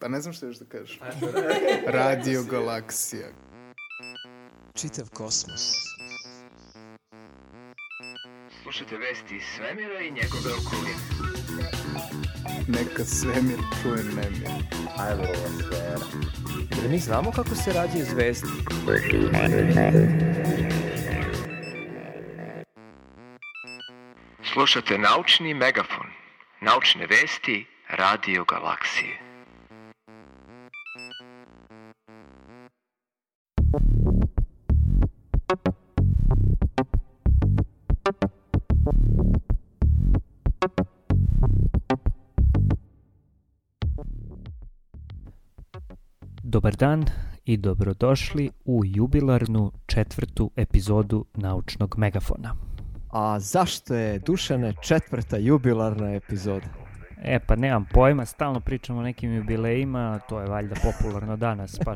Pa ne znam što još da kažeš. Radio Galaksija. Čitav kosmos. Slušajte vesti iz svemira i njegove okoline. Neka svemir čuje nemir. Ajmo sfera. Da mi znamo kako se rađaju zvezde. Slušate naučni megafon. Naučne vesti Radio Galaksije. Dan i dobrodošli u jubilarnu četvrtu epizodu Naučnog megafona. A zašto je Dušane četvrta jubilarna epizoda? E pa nemam pojma, stalno pričamo o nekim jubilejima, to je valjda popularno danas, pa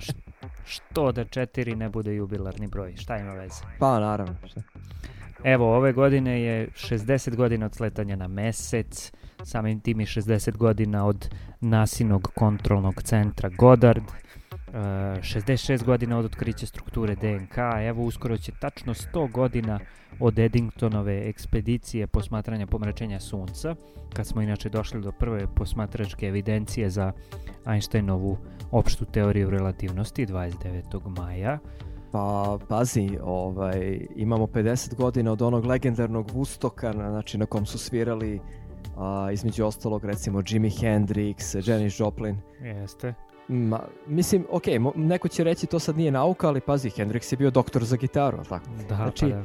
što da četiri ne bude jubilarni broj, šta ima veze? Pa naravno. Šta? Evo, ove godine je 60 godina od sletanja na mesec, samim tim i 60 godina od nasinog kontrolnog centra Goddard, e, 66 godina od otkrića strukture DNK, evo uskoro će tačno 100 godina od Eddingtonove ekspedicije posmatranja pomračenja sunca, kad smo inače došli do prve posmatračke evidencije za Einsteinovu opštu teoriju relativnosti 29. maja. Pa pazi, ovaj, imamo 50 godina od onog legendarnog Woostocka, na, znači na kom su svirali a, između ostalog recimo Jimi Hendrix, Janis Joplin. Jeste. Ma, mislim, ok, neko će reći to sad nije nauka, ali pazi, Hendrix je bio doktor za gitaru, ali tako? Da, Znači, pa da.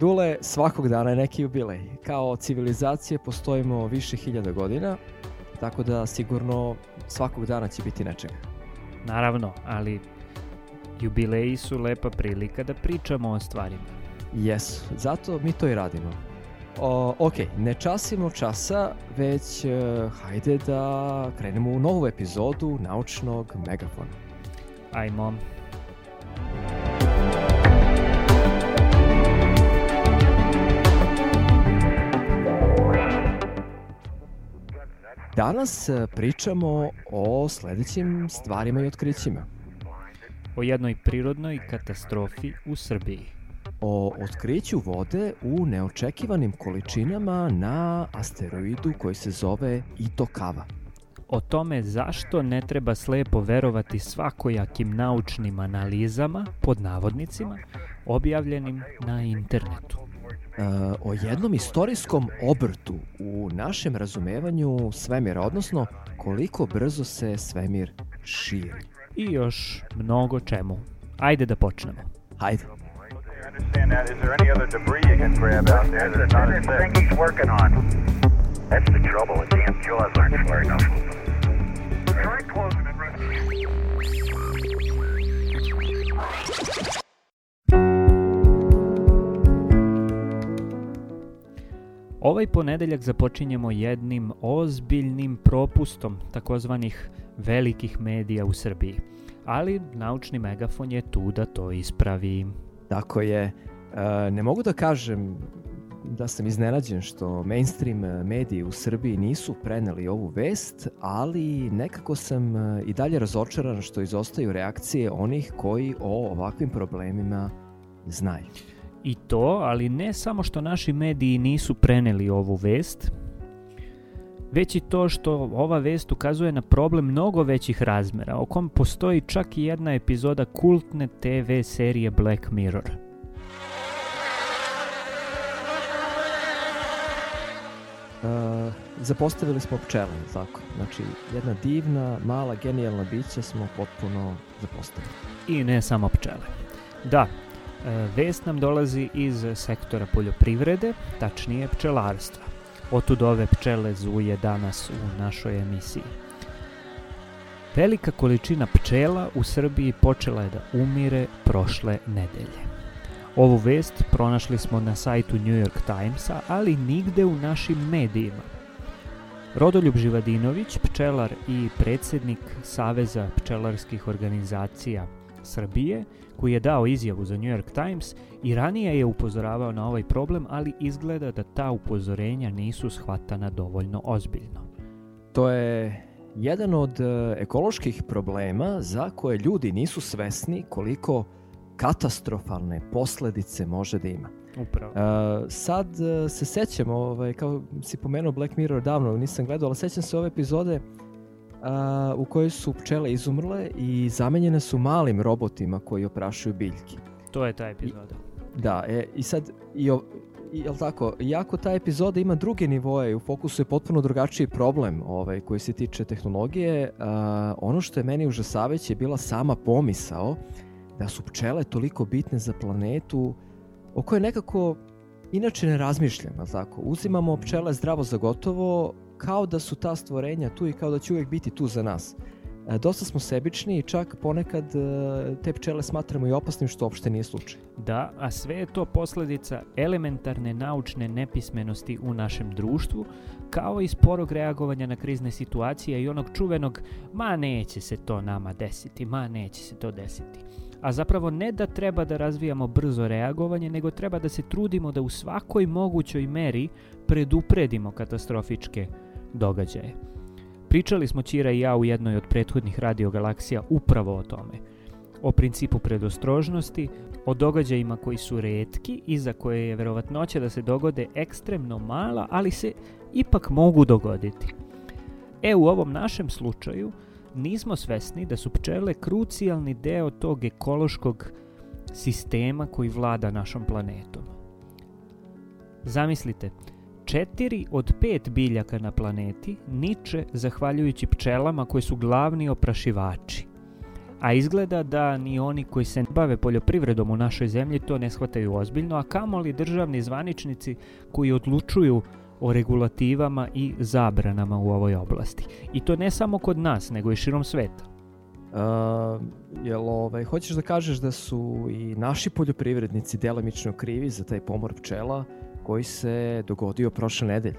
Dule, svakog dana je neki jubilej. Kao civilizacije postojimo više hiljada godina, tako da sigurno svakog dana će biti nečega. Naravno, ali jubileji su lepa prilika da pričamo o stvarima. Jesu, zato mi to i radimo. O, ok, ne časimo časa, već e, hajde da krenemo u novu epizodu naučnog megafona. Ajmo. Danas e, pričamo o sledećim stvarima i otkrićima. O jednoj prirodnoj katastrofi u Srbiji. O otkriću vode u neočekivanim količinama na asteroidu koji se zove Itokava. O tome zašto ne treba slepo verovati svakojakim naučnim analizama, pod navodnicima, objavljenim na internetu. E, o jednom istorijskom obrtu u našem razumevanju svemira, odnosno koliko brzo se svemir širi. I još mnogo čemu. Ajde da počnemo. Hajde. Understand that. Is there any other debris you can grab out there that's not as thing he's working on. That's the trouble. The damn jaws aren't far enough. Try closing it Ovaj ponedeljak započinjemo jednim ozbiljnim propustom takozvanih velikih medija u Srbiji. Ali naučni megafon je tu da to ispravi. Tako je. E, ne mogu da kažem da sam iznenađen što mainstream e, mediji u Srbiji nisu preneli ovu vest, ali nekako sam e, i dalje razočaran što izostaju reakcije onih koji o ovakvim problemima znaju. I to, ali ne samo što naši mediji nisu preneli ovu vest, već i to što ova vest ukazuje na problem mnogo većih razmera, o kom postoji čak i jedna epizoda kultne TV serije Black Mirror. E, zapostavili smo pčele, tako? Znači, jedna divna, mala, genijalna bića smo potpuno zapostavili. I ne samo pčele. Da, e, vest nam dolazi iz sektora poljoprivrede, tačnije pčelarstva. Otud ove pčele zuje danas u našoj emisiji. Velika količina pčela u Srbiji počela je da umire prošle nedelje. Ovu vest pronašli smo na sajtu New York Timesa, ali nigde u našim medijima. Rodoljub Živadinović, pčelar i predsednik Saveza pčelarskih organizacija Srbije, koji je dao izjavu za New York Times i ranije je upozoravao na ovaj problem, ali izgleda da ta upozorenja nisu shvatana dovoljno ozbiljno. To je jedan od e, ekoloških problema za koje ljudi nisu svesni koliko katastrofalne posledice može da ima. Upravo. Uh, sad uh, se sećam, ovaj, kao si pomenuo Black Mirror davno, nisam gledao, ali sećam se ove epizode uh, u kojoj su pčele izumrle i zamenjene su malim robotima koji oprašuju biljke. To je ta epizoda. Da, e, i sad, i, o- i, jel tako, iako ta epizoda ima druge nivoje, u fokusu je potpuno drugačiji problem ovaj, koji se tiče tehnologije, a, ono što je meni užasavajuće je bila sama pomisao da su pčele toliko bitne za planetu o kojoj nekako inače ne razmišljam, jel tako? Uzimamo pčele zdravo za gotovo kao da su ta stvorenja tu i kao da će uvijek biti tu za nas. E, dosta smo sebični i čak ponekad e, te pčele smatramo i opasnim što uopšte nije slučaj. Da, a sve je to posljedica elementarne naučne nepismenosti u našem društvu, kao i sporog reagovanja na krizne situacije i onog čuvenog ma neće se to nama desiti, ma neće se to desiti. A zapravo ne da treba da razvijamo brzo reagovanje, nego treba da se trudimo da u svakoj mogućoj meri predupredimo katastrofičke događaje. Pričali smo Ćira i ja u jednoj od prethodnih radiogalaksija upravo o tome. O principu predostrožnosti, o događajima koji su retki i za koje je verovatnoća da se dogode ekstremno mala, ali se ipak mogu dogoditi. E, u ovom našem slučaju nismo svesni da su pčele krucijalni deo tog ekološkog sistema koji vlada našom planetom. Zamislite, četiri od pet biljaka na planeti niče zahvaljujući pčelama koji su glavni oprašivači. A izgleda da ni oni koji se bave poljoprivredom u našoj zemlji to ne shvataju ozbiljno, a kamoli državni zvaničnici koji odlučuju o regulativama i zabranama u ovoj oblasti. I to ne samo kod nas, nego i širom sveta. Uh, jel ovaj, hoćeš da kažeš da su i naši poljoprivrednici delimično krivi za taj pomor pčela koji se dogodio prošle nedelje?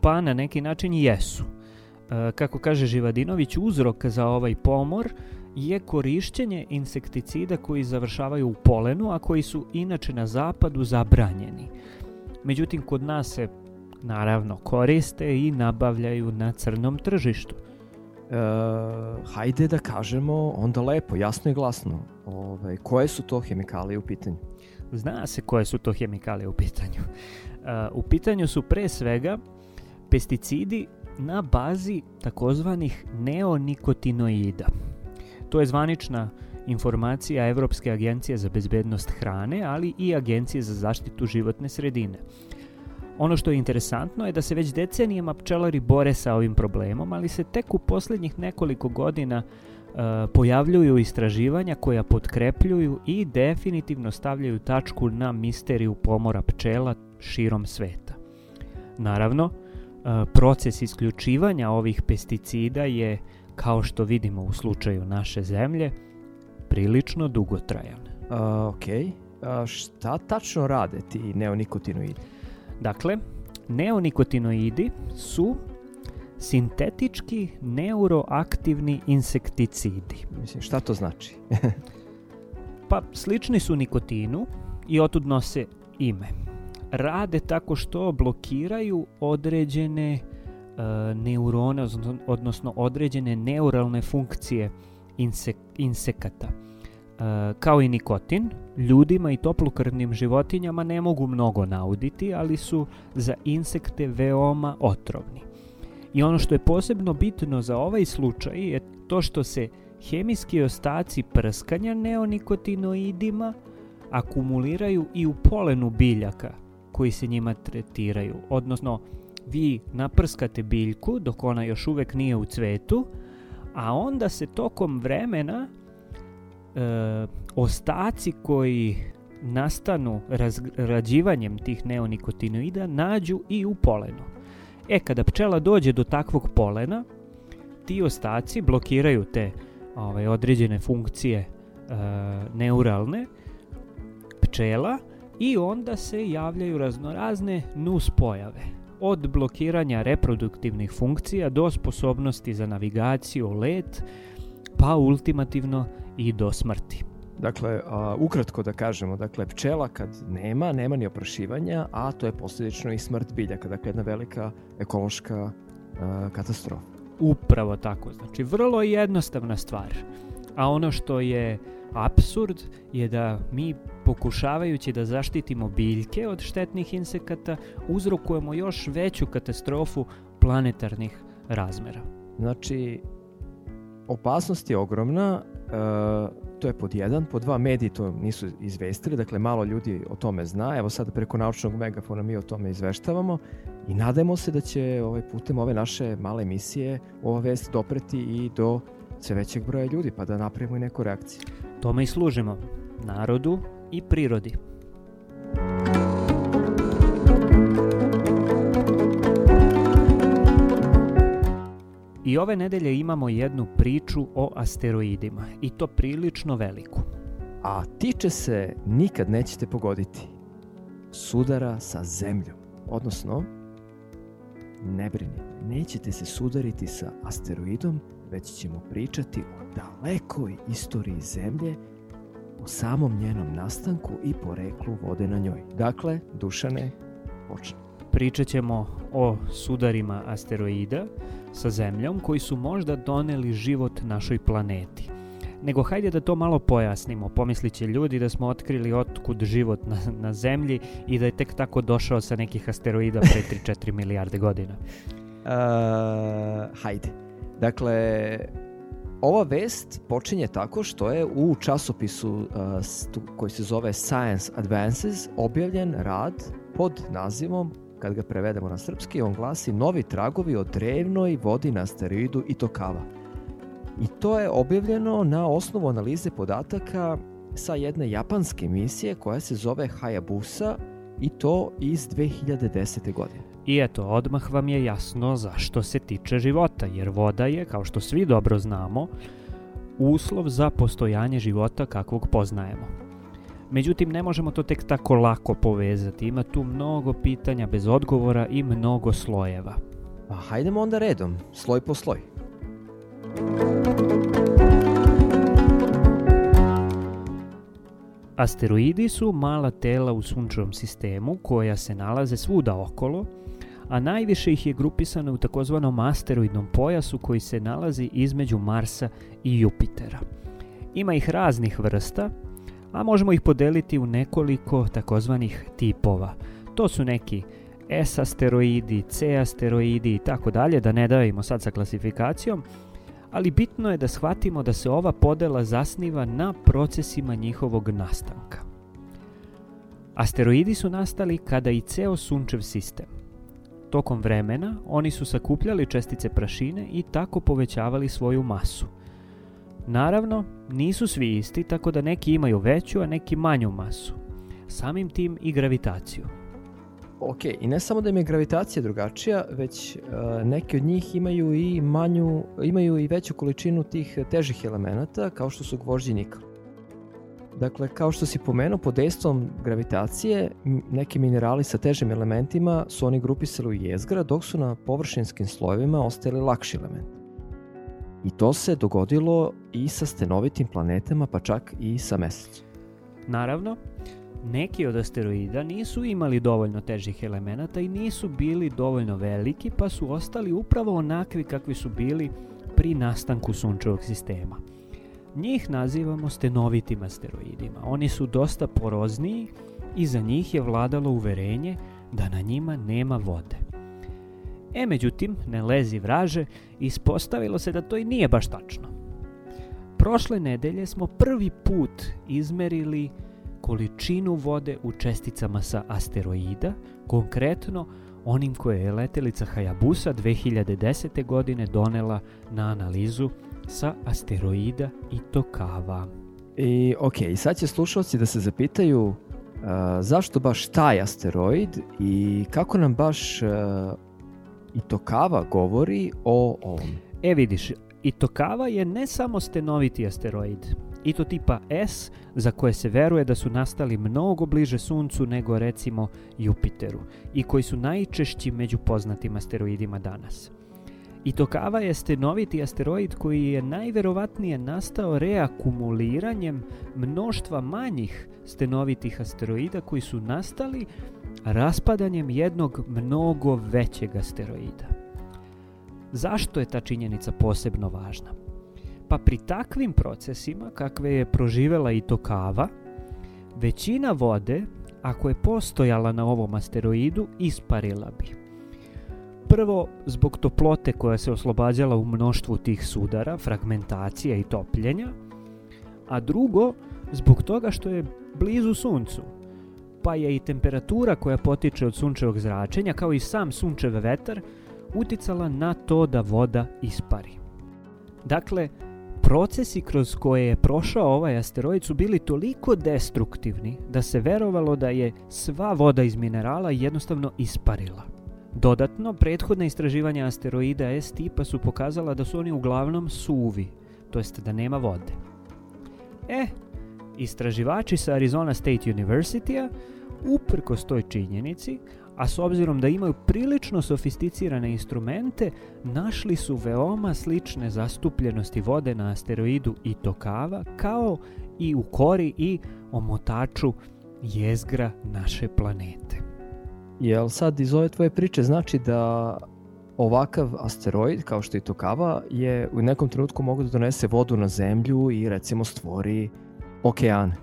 Pa na neki način jesu. E, kako kaže Živadinović, uzrok za ovaj pomor je korišćenje insekticida koji završavaju u polenu, a koji su inače na zapadu zabranjeni. Međutim, kod nas se naravno koriste i nabavljaju na crnom tržištu. Uh, hajde da kažemo onda lepo, jasno i glasno, ovaj, koje su to hemikalije u pitanju? Zna se koje su to hemikalije u pitanju. E, u pitanju su pre svega pesticidi na bazi takozvanih neonikotinoida. To je zvanična informacija Evropske agencije za bezbednost hrane, ali i Agencije za zaštitu životne sredine. Ono što je interesantno je da se već decenijama pčelari bore sa ovim problemom, ali se tek u posljednjih nekoliko godina e, pojavljuju istraživanja koja potkrepljuju i definitivno stavljaju tačku na misteriju pomora pčela širom sveta. Naravno, e, proces isključivanja ovih pesticida je, kao što vidimo u slučaju naše zemlje, prilično dugotrajan. Uh, ok, A šta tačno rade ti neonikotinoidi? Dakle, neonikotinoidi su sintetički neuroaktivni insekticidi. Mislim, šta to znači? Pa slični su nikotinu i otud nose ime. Rade tako što blokiraju određene e, neurone, odnosno- određene neuralne funkcije insek- insekata. E, kao i nikotin, ljudima i toplokrvnim životinjama ne mogu mnogo nauditi, ali su za insekte veoma otrovni. I ono što je posebno bitno za ovaj slučaj je to što se hemijski ostaci prskanja neonikotinoidima akumuliraju i u polenu biljaka koji se njima tretiraju. Odnosno, vi naprskate biljku dok ona još uvek nije u cvetu, a onda se tokom vremena e, ostaci koji nastanu razrađivanjem tih neonikotinoida nađu i u polenu. E, kada pčela dođe do takvog polena, ti ostaci blokiraju te ovaj, određene funkcije e, neuralne pčela i onda se javljaju raznorazne nus pojave. Od blokiranja reproduktivnih funkcija do sposobnosti za navigaciju, let, pa ultimativno i do smrti. Dakle, a, ukratko da kažemo, dakle, pčela kad nema, nema ni oprašivanja, a to je posljedično i smrt biljaka, dakle jedna velika ekološka a, katastrofa. Upravo tako, znači vrlo jednostavna stvar. A ono što je absurd je da mi pokušavajući da zaštitimo biljke od štetnih insekata uzrokujemo još veću katastrofu planetarnih razmera. Znači, opasnost je ogromna, e, to je pod jedan, pod dva mediji to nisu izvestili, dakle malo ljudi o tome zna, evo sad preko naučnog megafona mi o tome izveštavamo i nadajmo se da će ovaj, putem ove naše male emisije ova vest dopreti i do sve većeg broja ljudi, pa da napravimo i neku reakciju. Tome i služimo, narodu i prirodi. I ove nedelje imamo jednu priču o asteroidima i to prilično veliku. A tiče se, nikad nećete pogoditi, sudara sa zemljom. Odnosno, ne brinite, nećete se sudariti sa asteroidom, već ćemo pričati o dalekoj istoriji zemlje, o samom njenom nastanku i poreklu vode na njoj. Dakle, Dušane, počne. Pričat ćemo o sudarima asteroida sa zemljom koji su možda doneli život našoj planeti. Nego hajde da to malo pojasnimo. Pomislit će ljudi da smo otkrili otkud život na, na zemlji i da je tek tako došao sa nekih asteroida pre 3-4 milijarde godina. Uh, hajde. Dakle, ova vest počinje tako što je u časopisu uh, koji se zove Science Advances objavljen rad pod nazivom kad ga prevedemo na srpski, on glasi Novi tragovi o drevnoj vodi na asteroidu Itokava. I to je objavljeno na osnovu analize podataka sa jedne japanske misije koja se zove Hayabusa i to iz 2010. godine. I eto, odmah vam je jasno zašto se tiče života, jer voda je, kao što svi dobro znamo, uslov za postojanje života kakvog poznajemo. Međutim, ne možemo to tek tako lako povezati. Ima tu mnogo pitanja bez odgovora i mnogo slojeva. Pa hajdemo onda redom, sloj po sloj. Asteroidi su mala tela u sunčevom sistemu koja se nalaze svuda okolo, a najviše ih je grupisano u takozvanom asteroidnom pojasu koji se nalazi između Marsa i Jupitera. Ima ih raznih vrsta, a možemo ih podeliti u nekoliko takozvanih tipova. To su neki S asteroidi, C asteroidi i tako dalje, da ne davimo sad sa klasifikacijom, ali bitno je da shvatimo da se ova podela zasniva na procesima njihovog nastanka. Asteroidi su nastali kada i ceo sunčev sistem. Tokom vremena oni su sakupljali čestice prašine i tako povećavali svoju masu. Naravno, nisu svi isti, tako da neki imaju veću, a neki manju masu. Samim tim i gravitaciju. Ok, i ne samo da im je gravitacija drugačija, već uh, neki od njih imaju i manju, imaju i veću količinu tih težih elemenata, kao što su gvožđi nikl. Dakle, kao što si pomenuo, pod dejstvom gravitacije neki minerali sa težim elementima su oni grupisali u jezgra, dok su na površinskim slojevima ostajali lakši elementi. I to se dogodilo i sa stenovitim planetama, pa čak i sa mesecom. Naravno, neki od asteroida nisu imali dovoljno težih elemenata i nisu bili dovoljno veliki, pa su ostali upravo onakvi kakvi su bili pri nastanku sunčevog sistema. Njih nazivamo stenovitim asteroidima. Oni su dosta porozniji i za njih je vladalo uverenje da na njima nema vode. E, međutim, ne lezi vraže, ispostavilo se da to i nije baš tačno. Prošle nedelje smo prvi put izmerili količinu vode u česticama sa asteroida, konkretno onim koje je letelica Hayabusa 2010. godine donela na analizu sa asteroida Itokava. I ok, sad će slušalci da se zapitaju uh, zašto baš taj asteroid i kako nam baš uh, Itokava govori o ovom. E vidiš, Itokava je ne samo stenoviti asteroid, i to tipa S, za koje se veruje da su nastali mnogo bliže Suncu nego recimo Jupiteru i koji su najčešći među poznatim asteroidima danas. Itokava je stenoviti asteroid koji je najverovatnije nastao reakumuliranjem mnoštva manjih stenovitih asteroida koji su nastali raspadanjem jednog mnogo većeg asteroida. Zašto je ta činjenica posebno važna? Pa pri takvim procesima kakve je proživela i Tokava, većina vode, ako je postojala na ovom asteroidu, isparila bi. Prvo, zbog toplote koja se oslobađala u mnoštvu tih sudara, fragmentacija i topljenja, a drugo, zbog toga što je blizu suncu, pa je i temperatura koja potiče od sunčevog zračenja, kao i sam sunčev vetar, uticala na to da voda ispari. Dakle, procesi kroz koje je prošao ovaj asteroid su bili toliko destruktivni da se verovalo da je sva voda iz minerala jednostavno isparila. Dodatno, prethodna istraživanja asteroida S tipa su pokazala da su oni uglavnom suvi, to jest da nema vode. E, istraživači sa Arizona State University-a, uprkos toj činjenici, a s obzirom da imaju prilično sofisticirane instrumente, našli su veoma slične zastupljenosti vode na asteroidu Itokava, kao i u kori i omotaču jezgra naše planete. Jel sad iz ove tvoje priče znači da ovakav asteroid, kao što je Tokava, je u nekom trenutku mogu da donese vodu na zemlju i recimo stvori okean? E,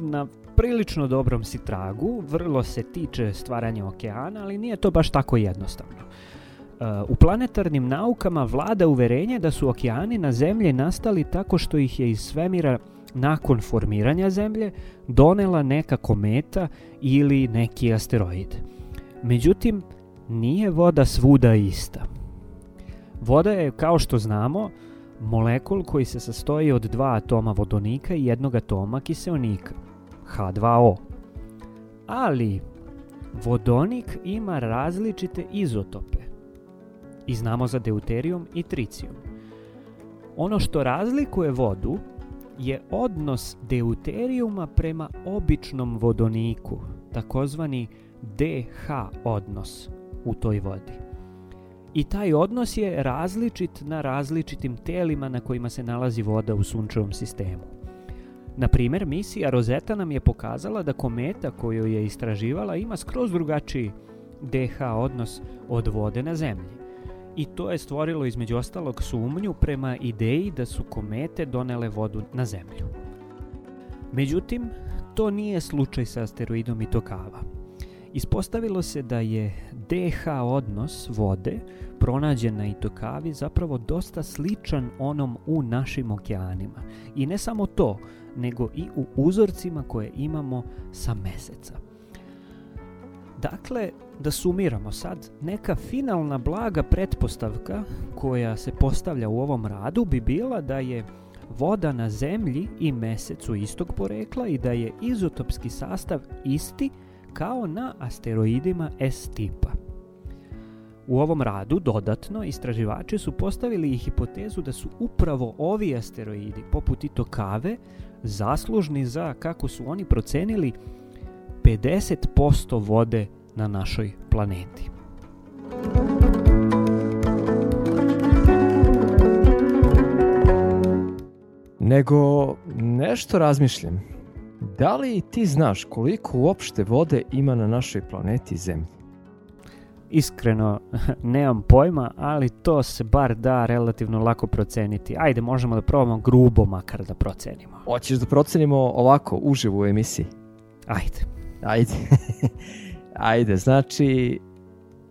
na prilično dobrom si tragu, vrlo se tiče stvaranja okeana, ali nije to baš tako jednostavno. E, u planetarnim naukama vlada uverenje da su okeani na zemlji nastali tako što ih je iz svemira nakon formiranja zemlje donela neka kometa ili neki asteroid. Međutim, nije voda svuda ista. Voda je, kao što znamo, molekul koji se sastoji od dva atoma vodonika i jednog atoma kiseonika, H2O. Ali, vodonik ima različite izotope. I znamo za deuterijum i tricijum. Ono što razlikuje vodu je odnos deuterijuma prema običnom vodoniku, takozvani DH odnos u toj vodi. I taj odnos je različit na različitim telima na kojima se nalazi voda u sunčevom sistemu. Na primjer, misija Rosetta nam je pokazala da kometa koju je istraživala ima skroz drugačiji DH odnos od vode na zemlji. I to je stvorilo između ostalog sumnju prema ideji da su komete donele vodu na zemlju. Međutim, to nije slučaj sa asteroidom Itokava. Ispostavilo se da je DH odnos vode pronađen na Itokavi zapravo dosta sličan onom u našim okeanima. I ne samo to, nego i u uzorcima koje imamo sa meseca. Dakle, da sumiramo sad, neka finalna blaga pretpostavka koja se postavlja u ovom radu bi bila da je voda na zemlji i mesecu istog porekla i da je izotopski sastav isti kao na asteroidima S tipa. U ovom radu dodatno istraživači su postavili i hipotezu da su upravo ovi asteroidi, poput Itokave, zaslužni za, kako su oni procenili, 50% vode na našoj planeti. Nego nešto razmišljam. Da li ti znaš koliko uopšte vode ima na našoj planeti Zemlji? Iskreno, nemam pojma, ali to se bar da relativno lako proceniti. Ajde, možemo da probamo grubo makar da procenimo. Hoćeš da procenimo ovako, uživo u emisiji? Ajde. Ajde. Ajde, znači,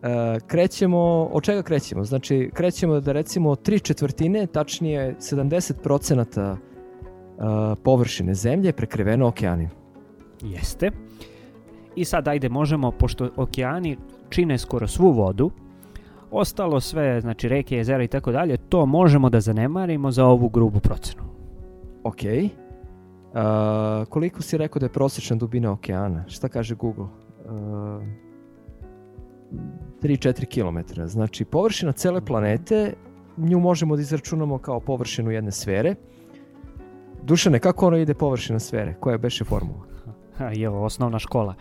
e, krećemo, od čega krećemo? Znači, krećemo da recimo tri četvrtine, tačnije 70% e, površine zemlje je prekriveno okeanima. Jeste. I sad ajde možemo, pošto okeani čine skoro svu vodu, ostalo sve, znači reke, jezera i tako dalje, to možemo da zanemarimo za ovu grubu procenu. Ok. E, koliko si rekao da je prosječna dubina okeana? Šta kaže Google? Uh, 3-4 km. Znači, površina cele planete, nju možemo da izračunamo kao površinu jedne sfere. Dušane, kako ono ide površina sfere? Koja beše formula? Evo, osnovna škola.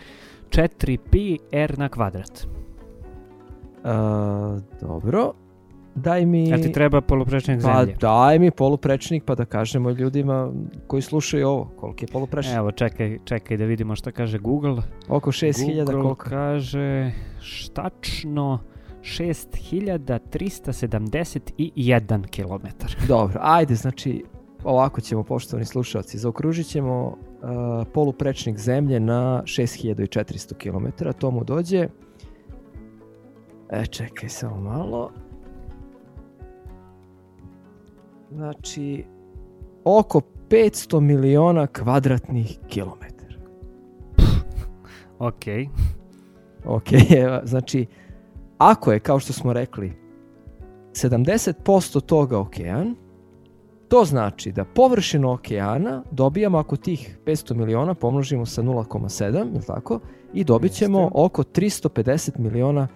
4pi r na kvadrat. Uh, dobro. Daj mi... Jel ti treba poluprečnik Pa zemlje? daj mi poluprečnik pa da kažemo ljudima koji slušaju ovo, koliki je poluprečnik. Evo, čekaj, čekaj da vidimo šta kaže Google. Oko 6000 Google koliko? kaže štačno 6371 km. Dobro, ajde, znači, ovako ćemo, poštovani slušalci, zaokružit ćemo uh, poluprečnik zemlje na 6400 km, to mu dođe, e, čekaj samo malo, znači, oko 500 miliona kvadratnih kilometara. Ok, Ok, evo, znači, ako je, kao što smo rekli, 70% toga okean, to znači da površinu okeana dobijamo ako tih 500 miliona pomnožimo sa 0,7, je tako? I dobit ćemo Jeste. oko 350 miliona,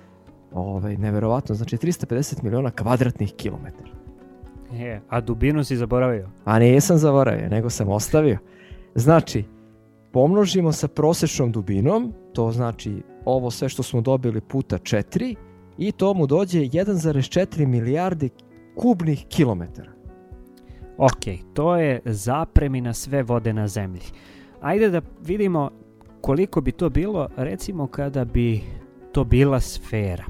ovaj, neverovatno, znači 350 miliona kvadratnih kilometara. je, a dubinu si zaboravio. A nisam zaboravio, nego sam ostavio. Znači, pomnožimo sa prosečnom dubinom, to znači ovo sve što smo dobili puta 4 i to mu dođe 1,4 milijarde kubnih kilometara. Ok, to je zapremina sve vode na zemlji. Ajde da vidimo koliko bi to bilo, recimo kada bi to bila sfera.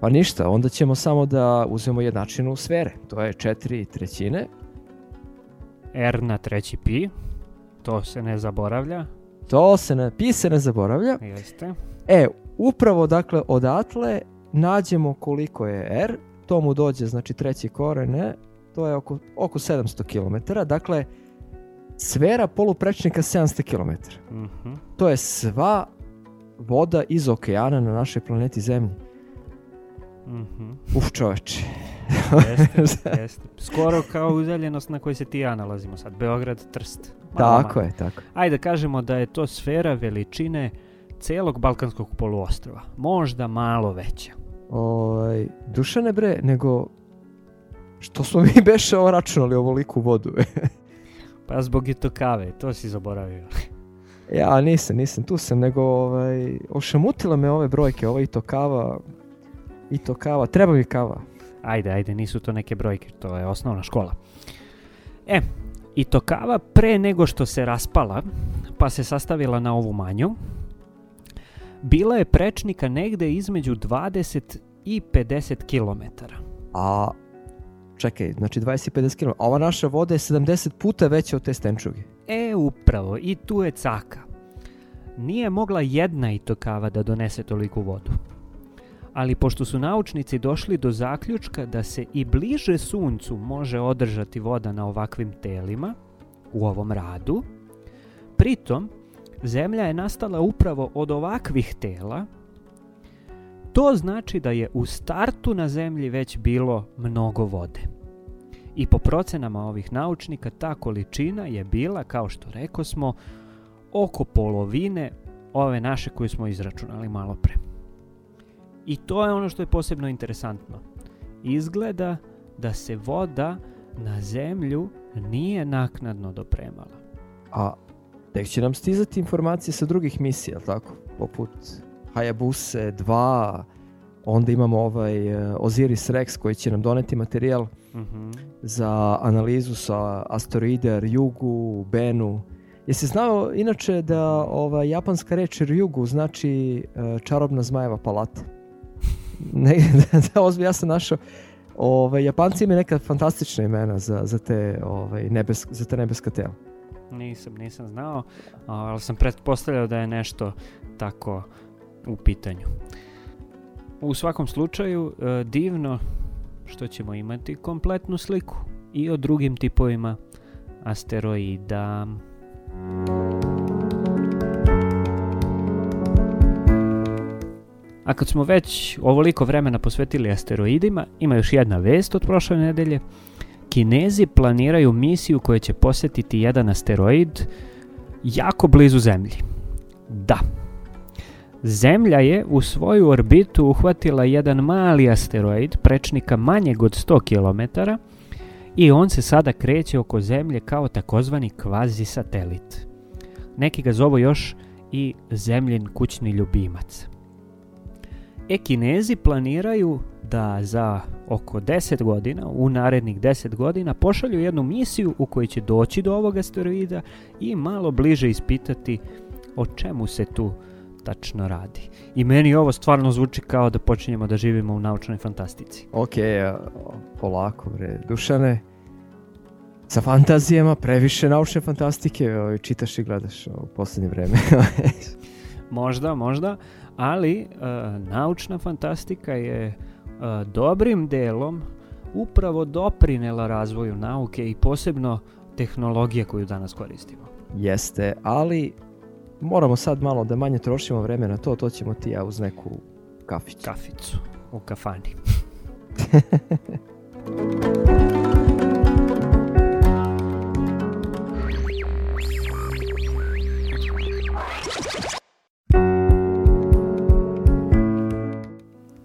Pa ništa, onda ćemo samo da uzmemo jednačinu sfere. To je 4 trećine. R na treći pi, to se ne zaboravlja, To se ne, pi se ne zaboravlja. jeste. E, upravo dakle odatle nađemo koliko je R, to mu dođe znači treći koren, ne, to je oko, oko 700 km, dakle sfera poluprečnika 700 km. Mhm. To je sva voda iz okeana na našoj planeti Zemlji. Mhm. Uf čoveče. Jeste, jeste. Skoro kao udaljenost na kojoj se ti ja nalazimo sad. Beograd, Trst. Malo tako manje. je, tako. Ajde kažemo da je to sfera veličine celog Balkanskog poluostrova. Možda malo veća. Ovaj, Dušane bre, nego što smo mi beše ovo računali ovoliku vodu? Pa zbog i to kave, to si zaboravio. ja nisam, nisam, tu sam, nego ovaj, ošamutila me ove brojke, ovo i to kava, i to kava, treba mi kava. Ajde, ajde, nisu to neke brojke, to je osnovna škola. E, i to kava pre nego što se raspala, pa se sastavila na ovu manju, bila je prečnika negde između 20 i 50 km. A, čekaj, znači 20 i 50 km, a ova naša voda je 70 puta veća od te stenčuge. E, upravo, i tu je caka. Nije mogla jedna itokava da donese toliku vodu. Ali pošto su naučnici došli do zaključka da se i bliže suncu može održati voda na ovakvim telima, u ovom radu, pritom Zemlja je nastala upravo od ovakvih tela, to znači da je u startu na Zemlji već bilo mnogo vode. I po procenama ovih naučnika ta količina je bila, kao što reko smo, oko polovine ove naše koju smo izračunali malo pre. I to je ono što je posebno interesantno. Izgleda da se voda na zemlju nije naknadno dopremala. A tek će nam stizati informacije sa drugih misija, tako? Poput Hayabuse 2, onda imamo ovaj eh, Osiris Rex koji će nam doneti materijal Mhm. za analizu sa asteroide Ryugu, Benu. Jesi znao inače da ova japanska reč Ryugu znači eh, čarobna zmajeva palata? Ne, da, ozbiljno, ja sam našao Ovaj, Japanci imaju neka fantastična imena za, za, te, ovaj, nebes, za te nebeska tela. Nisam, nisam znao, ali sam pretpostavljao da je nešto tako u pitanju. U svakom slučaju, e, divno što ćemo imati kompletnu sliku i o drugim tipovima asteroida. A kad smo već ovoliko vremena posvetili asteroidima, ima još jedna vest od prošle nedelje. Kinezi planiraju misiju koja će posetiti jedan asteroid jako blizu Zemlji. Da. Zemlja je u svoju orbitu uhvatila jedan mali asteroid prečnika manjeg od 100 km i on se sada kreće oko Zemlje kao takozvani kvazi satelit. Neki ga zovu još i Zemljin kućni ljubimac. E, Kinezi planiraju da za oko 10 godina, u narednih 10 godina, pošalju jednu misiju u kojoj će doći do ovog asteroida i malo bliže ispitati o čemu se tu tačno radi. I meni ovo stvarno zvuči kao da počinjemo da živimo u naučnoj fantastici. Ok, a, polako bre, Dušane. Sa fantazijama, previše naučne fantastike, ovaj, čitaš i gledaš u posljednje vreme. Možda, možda, ali e, naučna fantastika je e, dobrim delom upravo doprinela razvoju nauke i posebno tehnologije koju danas koristimo. Jeste, ali moramo sad malo da manje trošimo vreme na to, to ćemo ti ja uz neku kafiću. Kaficu u kafani.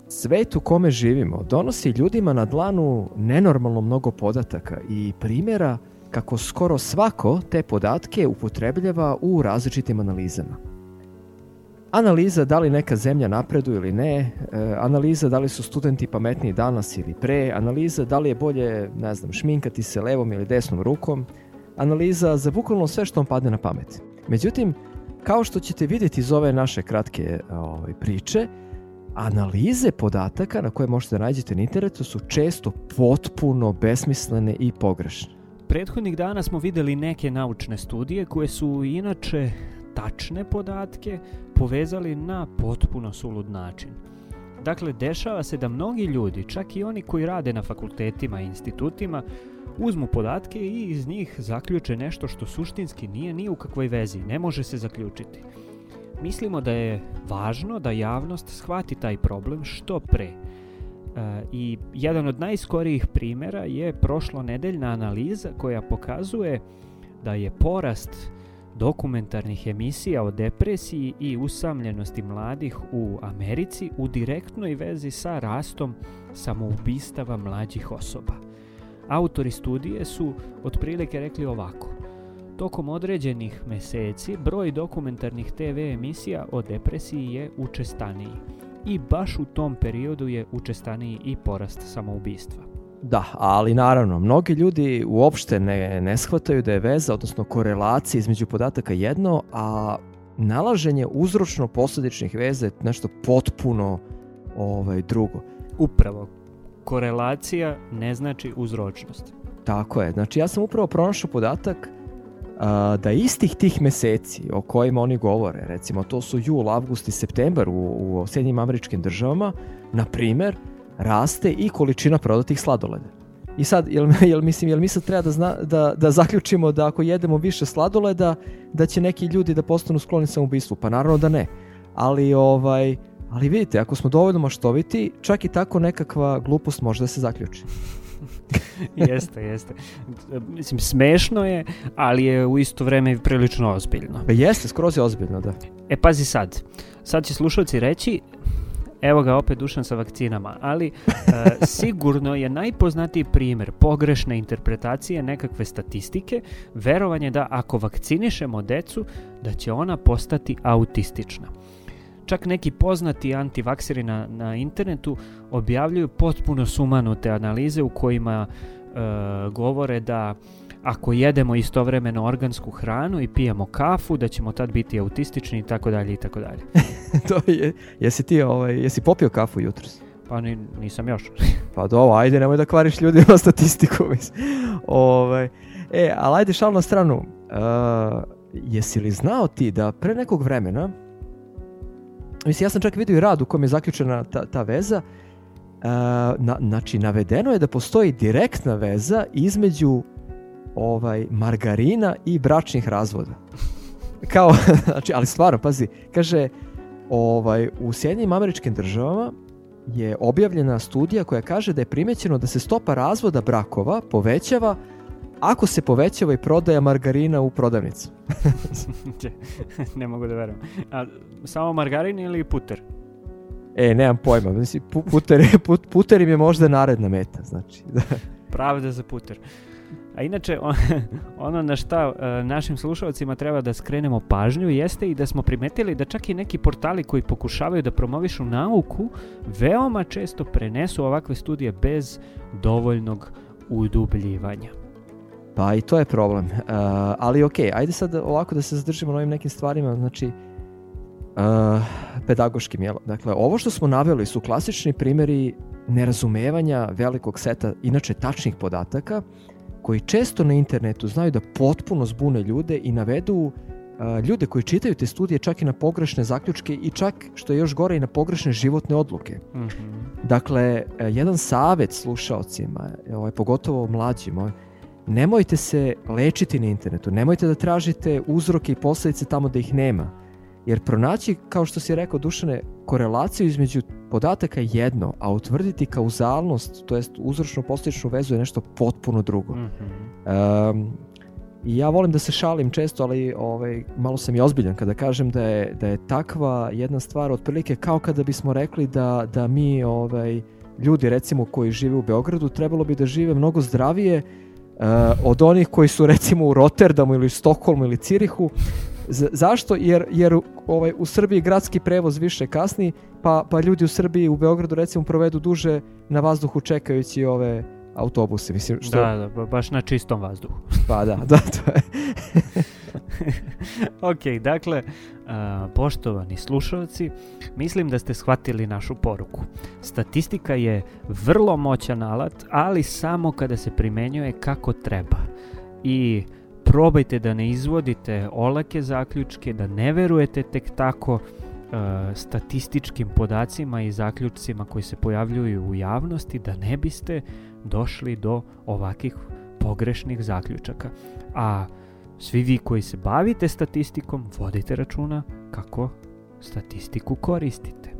Svet u kome živimo donosi ljudima na dlanu nenormalno mnogo podataka i primjera kako skoro svako te podatke upotrebljava u različitim analizama. Analiza da li neka zemlja napreduje ili ne, e, analiza da li su studenti pametniji danas ili pre, analiza da li je bolje, ne znam, šminkati se levom ili desnom rukom, analiza za bukvalno sve što vam padne na pamet. Međutim, kao što ćete vidjeti iz ove naše kratke ovaj, priče, analize podataka na koje možete da nađete na internetu su često potpuno besmislene i pogrešne. Prethodnih dana smo videli neke naučne studije koje su inače tačne podatke povezali na potpuno sulud način. Dakle, dešava se da mnogi ljudi, čak i oni koji rade na fakultetima i institutima, uzmu podatke i iz njih zaključe nešto što suštinski nije ni u kakvoj vezi, ne može se zaključiti. Mislimo da je važno da javnost shvati taj problem što pre. I jedan od najskorijih primjera je prošlo nedeljna analiza koja pokazuje da je porast dokumentarnih emisija o depresiji i usamljenosti mladih u Americi u direktnoj vezi sa rastom samoubistava mlađih osoba. Autori studije su otprilike rekli ovako. Tokom određenih meseci broj dokumentarnih TV emisija o depresiji je učestaniji i baš u tom periodu je učestaniji i porast samoubistva. Da, ali naravno, mnogi ljudi uopšte ne, ne shvataju da je veza, odnosno korelacija između podataka jedno, a nalaženje uzročno-posledičnih veza je nešto potpuno ovaj, drugo. Upravo, korelacija ne znači uzročnost. Tako je, znači ja sam upravo pronašao podatak da istih tih meseci o kojima oni govore, recimo to su jul, avgust i septembar u, u Sjednjim američkim državama, na primer, raste i količina prodatih sladoleda. I sad, jel, jel, mislim, jel mi sad treba da, zna, da, da zaključimo da ako jedemo više sladoleda, da će neki ljudi da postanu skloni samoubistvu? Pa naravno da ne. Ali, ovaj, ali vidite, ako smo dovoljno maštoviti, čak i tako nekakva glupost može da se zaključi. jeste, jeste. Mislim, smešno je, ali je u isto vreme prilično ozbiljno. Pa jeste, skroz je ozbiljno, da. E, pazi sad. Sad će slušalci reći, evo ga opet Dušan sa vakcinama, ali e, sigurno je najpoznatiji primjer pogrešne interpretacije nekakve statistike, verovanje da ako vakcinišemo decu, da će ona postati autistična. Čak neki poznati antivakseri na, na internetu objavljuju potpuno sumanute analize u kojima e, govore da ako jedemo istovremeno organsku hranu i pijemo kafu, da ćemo tad biti autistični i tako dalje i tako dalje. to je, jesi ti, ovaj, jesi popio kafu jutros? Pa ni, nisam još. Pa dobro, ajde, nemoj da kvariš ljudima statistiku. Mislim. Ovaj, e, ali ajde šal na stranu. Uh, jesi li znao ti da pre nekog vremena, mislim, ja sam čak vidio i rad u kojem je zaključena ta, ta veza, uh, na, znači, navedeno je da postoji direktna veza između ovaj margarina i bračnih razvoda. Kao, znači, ali stvarno, pazi, kaže, ovaj, u Sjedinjim američkim državama je objavljena studija koja kaže da je primećeno da se stopa razvoda brakova povećava ako se povećava i prodaja margarina u prodavnicu. ne mogu da verujem. A, samo margarin ili puter? E, nemam pojma. Mislim, pu- puter, put, puter im je možda naredna meta. Znači, da. Pravda za puter. A inače, ono na šta uh, našim slušalcima treba da skrenemo pažnju jeste i da smo primetili da čak i neki portali koji pokušavaju da promovišu nauku veoma često prenesu ovakve studije bez dovoljnog udubljivanja. Pa i to je problem. Uh, ali ok, ajde sad ovako da se zadržimo na ovim nekim stvarima. Znači, pedagoškim. Jel? Dakle, ovo što smo naveli su klasični primjeri nerazumevanja velikog seta, inače tačnih podataka, koji često na internetu znaju da potpuno zbune ljude i navedu a, ljude koji čitaju te studije čak i na pogrešne zaključke i čak, što je još gore, i na pogrešne životne odluke. Mhm. Dakle, e, jedan savet slušaocima, ovaj, pogotovo mlađima, nemojte se lečiti na internetu, nemojte da tražite uzroke i posledice tamo da ih nema. Jer pronaći, kao što si rekao Dušane, korelaciju između podataka je jedno, a utvrditi kauzalnost, to jest uzročno posljedičnu vezu je nešto potpuno drugo. Mhm. Um, I ja volim da se šalim često, ali ovaj, malo sam i ozbiljan kada kažem da je, da je takva jedna stvar otprilike kao kada bismo rekli da, da mi ovaj, ljudi recimo koji žive u Beogradu trebalo bi da žive mnogo zdravije uh, od onih koji su recimo u Rotterdamu ili Stokholmu ili Cirihu. Z- zašto? Jer, jer ovaj, u Srbiji gradski prevoz više kasni, pa, pa ljudi u Srbiji u Beogradu recimo provedu duže na vazduhu čekajući ove autobuse. Mislim, što, Da, da, ba- baš na čistom vazduhu. Pa da, da, to je. ok, dakle, a, poštovani slušalci, mislim da ste shvatili našu poruku. Statistika je vrlo moćan alat, ali samo kada se primenjuje kako treba. I probajte da ne izvodite olake zaključke, da ne verujete tek tako a, statističkim podacima i zaključcima koji se pojavljuju u javnosti, da ne biste došli do ovakih pogrešnih zaključaka. A svi vi koji se bavite statistikom, vodite računa kako statistiku koristite.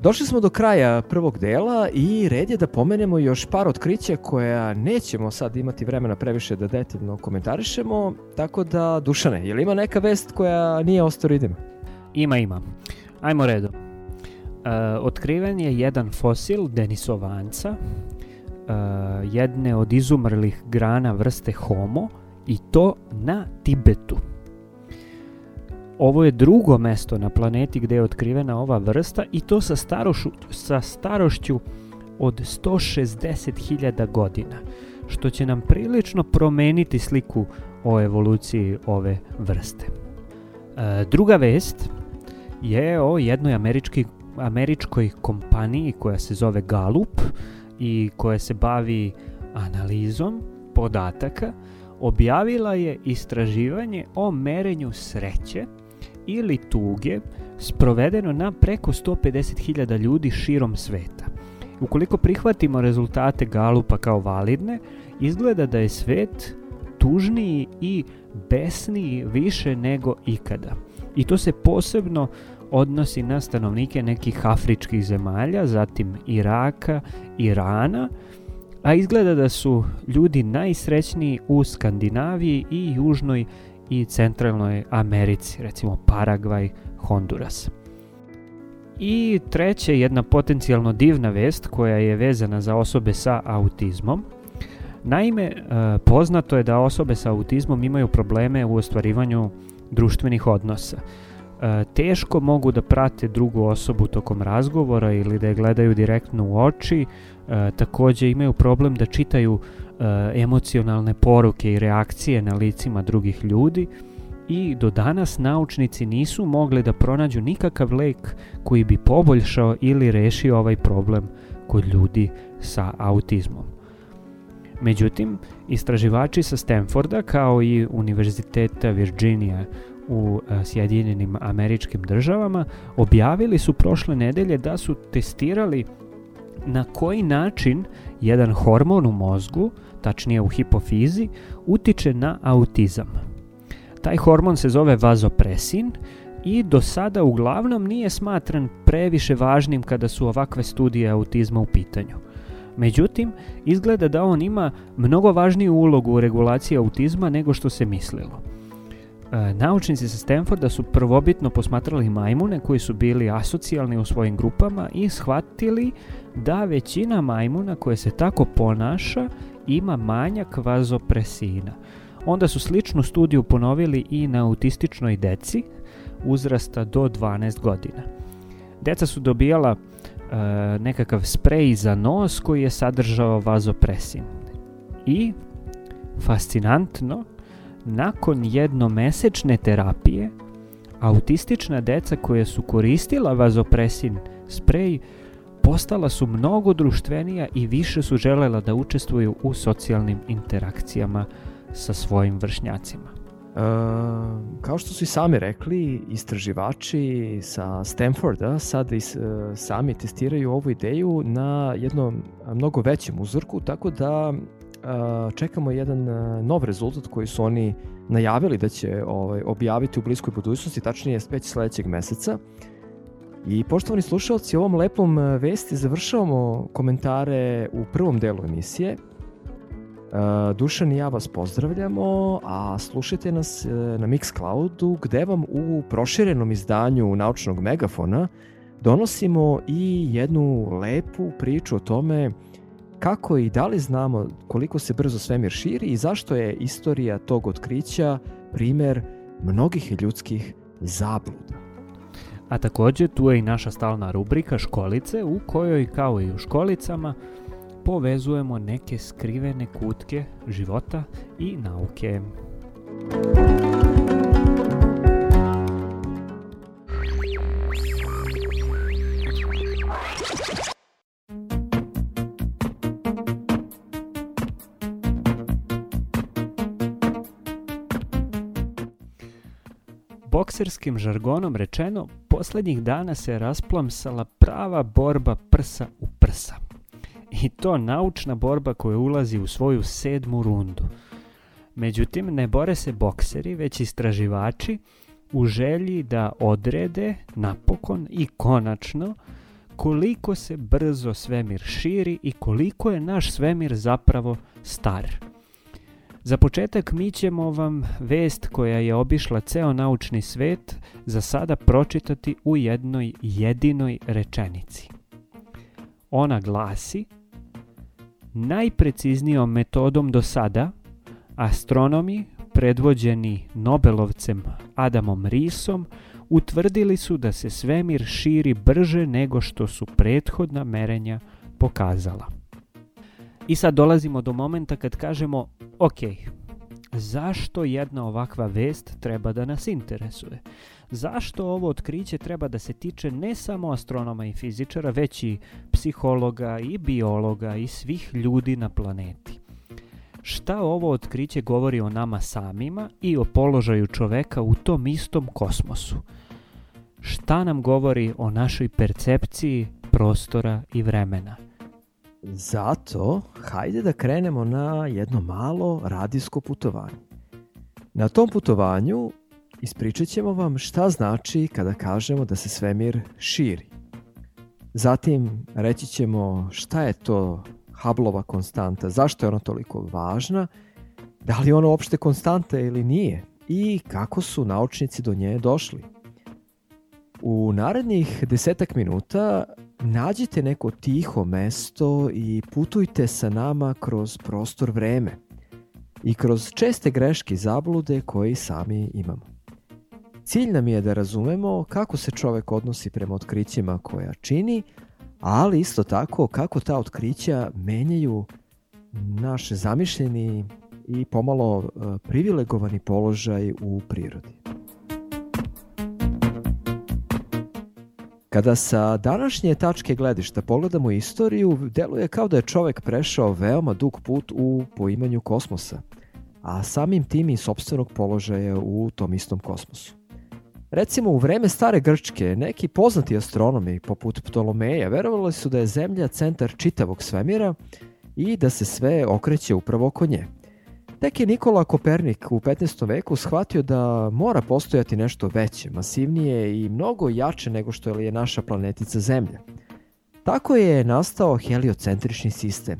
Došli smo do kraja prvog dela i red je da pomenemo još par otkrića koja nećemo sad imati vremena previše da detaljno komentarišemo, tako da, Dušane, je li ima neka vest koja nije ostoridima? Ima, ima. Ajmo redom. E, otkriven je jedan fosil denisovanca, jedne od izumrlih grana vrste Homo i to na Tibetu. Ovo je drugo mesto na planeti gde je otkrivena ova vrsta i to sa, starošu, sa starošću od 160.000 godina, što će nam prilično promeniti sliku o evoluciji ove vrste. E, druga vest je o jednoj američki, američkoj kompaniji koja se zove Gallup i koja se bavi analizom podataka, objavila je istraživanje o merenju sreće ili tuge sprovedeno na preko 150.000 ljudi širom sveta. Ukoliko prihvatimo rezultate Galupa kao validne, izgleda da je svet tužniji i besniji više nego ikada. I to se posebno odnosi na stanovnike nekih afričkih zemalja, zatim Iraka, Irana, a izgleda da su ljudi najsrećniji u Skandinaviji i Južnoj i Centralnoj Americi, recimo Paragvaj, Honduras. I treće, jedna potencijalno divna vest koja je vezana za osobe sa autizmom. Naime, e, poznato je da osobe sa autizmom imaju probleme u ostvarivanju društvenih odnosa. E, teško mogu da prate drugu osobu tokom razgovora ili da je gledaju direktno u oči, e, takođe imaju problem da čitaju e, emocionalne poruke i reakcije na licima drugih ljudi i do danas naučnici nisu mogli da pronađu nikakav lek koji bi poboljšao ili rešio ovaj problem kod ljudi sa autizmom. Međutim, istraživači sa Stanforda kao i Univerziteta Virginia u e, Sjedinjenim američkim državama objavili su prošle nedelje da su testirali na koji način jedan hormon u mozgu, tačnije u hipofizi, utiče na autizam. Taj hormon se zove vazopresin i do sada uglavnom nije smatran previše važnim kada su ovakve studije autizma u pitanju. Međutim, izgleda da on ima mnogo važniju ulogu u regulaciji autizma nego što se mislilo. E, naučnici sa Stanforda su prvobitno posmatrali majmune koji su bili asocijalni u svojim grupama i shvatili da većina majmuna koje se tako ponaša ima manjak vazopresina. Onda su sličnu studiju ponovili i na autističnoj deci uzrasta do 12 godina. Deca su dobijala e, nekakav sprej za nos koji je sadržao vazopresin. I, fascinantno, nakon jednomesečne terapije, autistična deca koja su koristila vazopresin sprej postala su mnogo društvenija i više su želela da učestvuju u socijalnim interakcijama sa svojim vršnjacima. E, kao što su i sami rekli, istraživači sa Stanforda sad is, e, sami testiraju ovu ideju na jednom mnogo većem uzorku, tako da čekamo jedan e, nov rezultat koji su oni najavili da će ovaj, objaviti u bliskoj budućnosti, tačnije već sledećeg meseca. I poštovani slušalci, ovom lepom e, vesti završavamo komentare u prvom delu emisije. Dušan i ja vas pozdravljamo, a slušajte nas na Mixcloudu gde vam u proširenom izdanju naučnog megafona donosimo i jednu lepu priču o tome kako i da li znamo koliko se brzo svemir širi i zašto je istorija tog otkrića primer mnogih ljudskih zabluda. A takođe tu je i naša stalna rubrika Školice u kojoj kao i u školicama povezujemo neke skrivene kutke života i nauke. Bokserskim žargonom rečeno, poslednjih dana se rasplamsala prava borba prsa u prsa. I to naučna borba koja ulazi u svoju sedmu rundu. Međutim, ne bore se bokseri, već istraživači u želji da odrede napokon i konačno koliko se brzo svemir širi i koliko je naš svemir zapravo star. Za početak mi ćemo vam vest koja je obišla ceo naučni svet za sada pročitati u jednoj jedinoj rečenici. Ona glasi Najpreciznijom metodom do sada astronomi predvođeni Nobelovcem Adamom Risom utvrdili su da se svemir širi brže nego što su prethodna merenja pokazala. I sad dolazimo do momenta kad kažemo, ok, zašto jedna ovakva vest treba da nas interesuje? Zašto ovo otkriće treba da se tiče ne samo astronoma i fizičara, već i psihologa i biologa i svih ljudi na planeti? Šta ovo otkriće govori o nama samima i o položaju čoveka u tom istom kosmosu? Šta nam govori o našoj percepciji prostora i vremena? Zato, hajde da krenemo na jedno malo radijsko putovanje. Na tom putovanju ispričat ćemo vam šta znači kada kažemo da se svemir širi. Zatim reći ćemo šta je to Hubbleova konstanta, zašto je ona toliko važna, da li je ona uopšte konstanta ili nije i kako su naučnici do nje došli. U narednih desetak minuta nađite neko tiho mesto i putujte sa nama kroz prostor vreme i kroz česte greške i zablude koje sami imamo. Cilj nam je da razumemo kako se čovek odnosi prema otkrićima koja čini, ali isto tako kako ta otkrića menjaju naš zamišljeni i pomalo e, privilegovani položaj u prirodi. Kada sa današnje tačke gledišta pogledamo istoriju, deluje kao da je čovek prešao veoma dug put u poimanju kosmosa, a samim tim i sobstvenog položaja u tom istom kosmosu. Recimo, u vreme stare Grčke, neki poznati astronomi, poput Ptolomeja, verovali su da je Zemlja centar čitavog svemira i da se sve okreće upravo oko nje. Tek je Nikola Kopernik u 15. veku shvatio da mora postojati nešto veće, masivnije i mnogo jače nego što je naša planetica Zemlja. Tako je nastao heliocentrični sistem.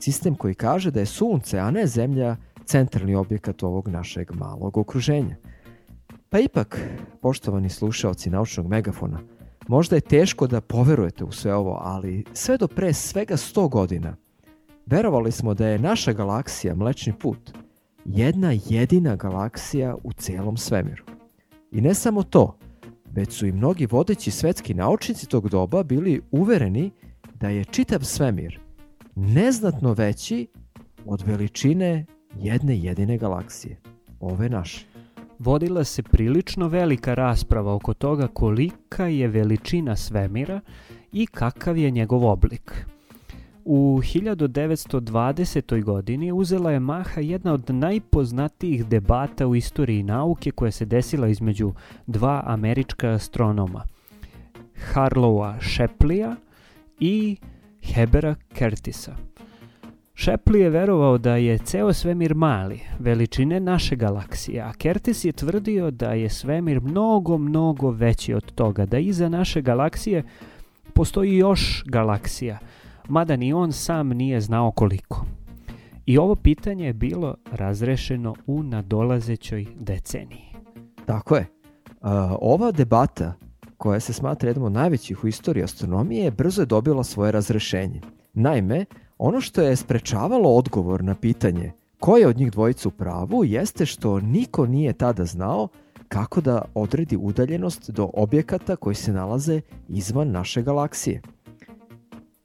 Sistem koji kaže da je Sunce, a ne Zemlja, centralni objekat ovog našeg malog okruženja. Pa ipak, poštovani slušaoci naučnog megafona, možda je teško da poverujete u sve ovo, ali sve do pre svega 100 godina verovali smo da je naša galaksija Mlečni put jedna jedina galaksija u celom svemiru. I ne samo to, već su i mnogi vodeći svetski naučnici tog doba bili uvereni da je čitav svemir neznatno veći od veličine jedne jedine galaksije. ove naše. vodila se prilično velika rasprava oko toga kolika je veličina svemira i kakav je njegov oblik. U 1920. godini uzela je maha jedna od najpoznatijih debata u istoriji nauke koja se desila između dva američka astronoma, Harlowa Shepleya i Hebera Curtisa. Shapley je verovao da je ceo svemir mali, veličine naše galaksije, a Curtis je tvrdio da je svemir mnogo, mnogo veći od toga, da iza naše galaksije postoji još galaksija, mada ni on sam nije znao koliko. I ovo pitanje je bilo razrešeno u nadolazećoj deceniji. Tako je. Ova debata, koja se smatra jednom od najvećih u istoriji astronomije, brzo je dobila svoje razrešenje. Naime, ono što je sprečavalo odgovor na pitanje ko je od njih dvojica u pravu jeste što niko nije tada znao kako da odredi udaljenost do objekata koji se nalaze izvan naše galaksije.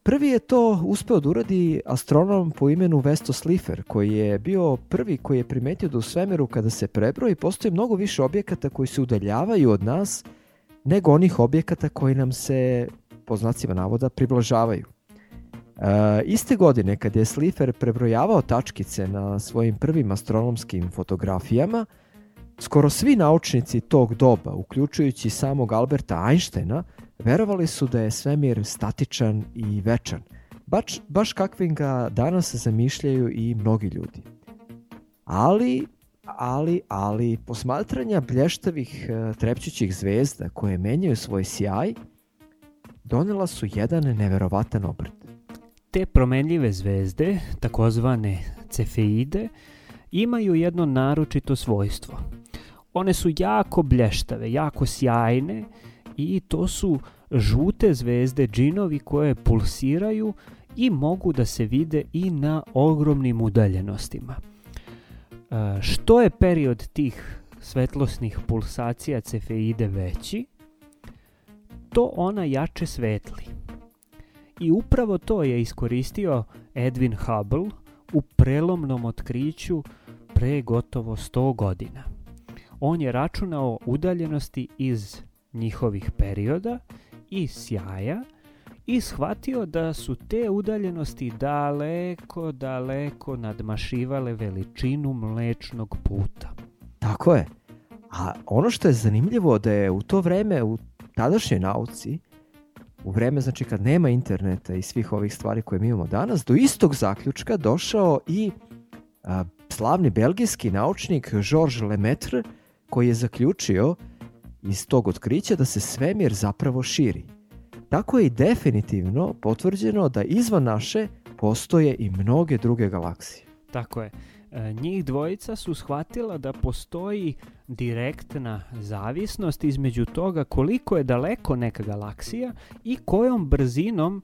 Prvi je to uspeo da uradi astronom po imenu Vesto Slipher, koji je bio prvi koji je primetio da u svemiru kada se prebroji postoji mnogo više objekata koji se udaljavaju od nas nego onih objekata koji nam se, po znacima navoda, približavaju. E, iste godine kad je Slipher prebrojavao tačkice na svojim prvim astronomskim fotografijama, skoro svi naučnici tog doba, uključujući samog Alberta Einsteina, verovali su da je svemir statičan i večan, baš, baš kakvim ga danas zamišljaju i mnogi ljudi. Ali, ali, ali, posmatranja blještavih e, trepćućih zvezda koje menjaju svoj sjaj, donela su jedan neverovatan obrt. Te promenljive zvezde, takozvane cefeide, imaju jedno naročito svojstvo. One su jako blještave, jako sjajne i to su žute zvezde džinovi koje pulsiraju i mogu da se vide i na ogromnim udaljenostima. E, što je period tih svetlosnih pulsacija cefeide veći, to ona jače svetli. I upravo to je iskoristio Edwin Hubble u prelomnom otkriću pre gotovo 100 godina. On je računao udaljenosti iz njihovih perioda i sjaja i shvatio da su te udaljenosti daleko, daleko nadmašivale veličinu mlečnog puta. Tako je. A ono što je zanimljivo da je u to vreme u tadašnjoj nauci, u vreme znači kad nema interneta i svih ovih stvari koje mi imamo danas, do istog zaključka došao i a, slavni belgijski naučnik Georges Lemaitre koji je zaključio iz tog otkrića da se svemir zapravo širi. Tako je i definitivno potvrđeno da izvan naše postoje i mnoge druge galaksije. Tako je. E, njih dvojica su shvatila da postoji direktna zavisnost između toga koliko je daleko neka galaksija i kojom brzinom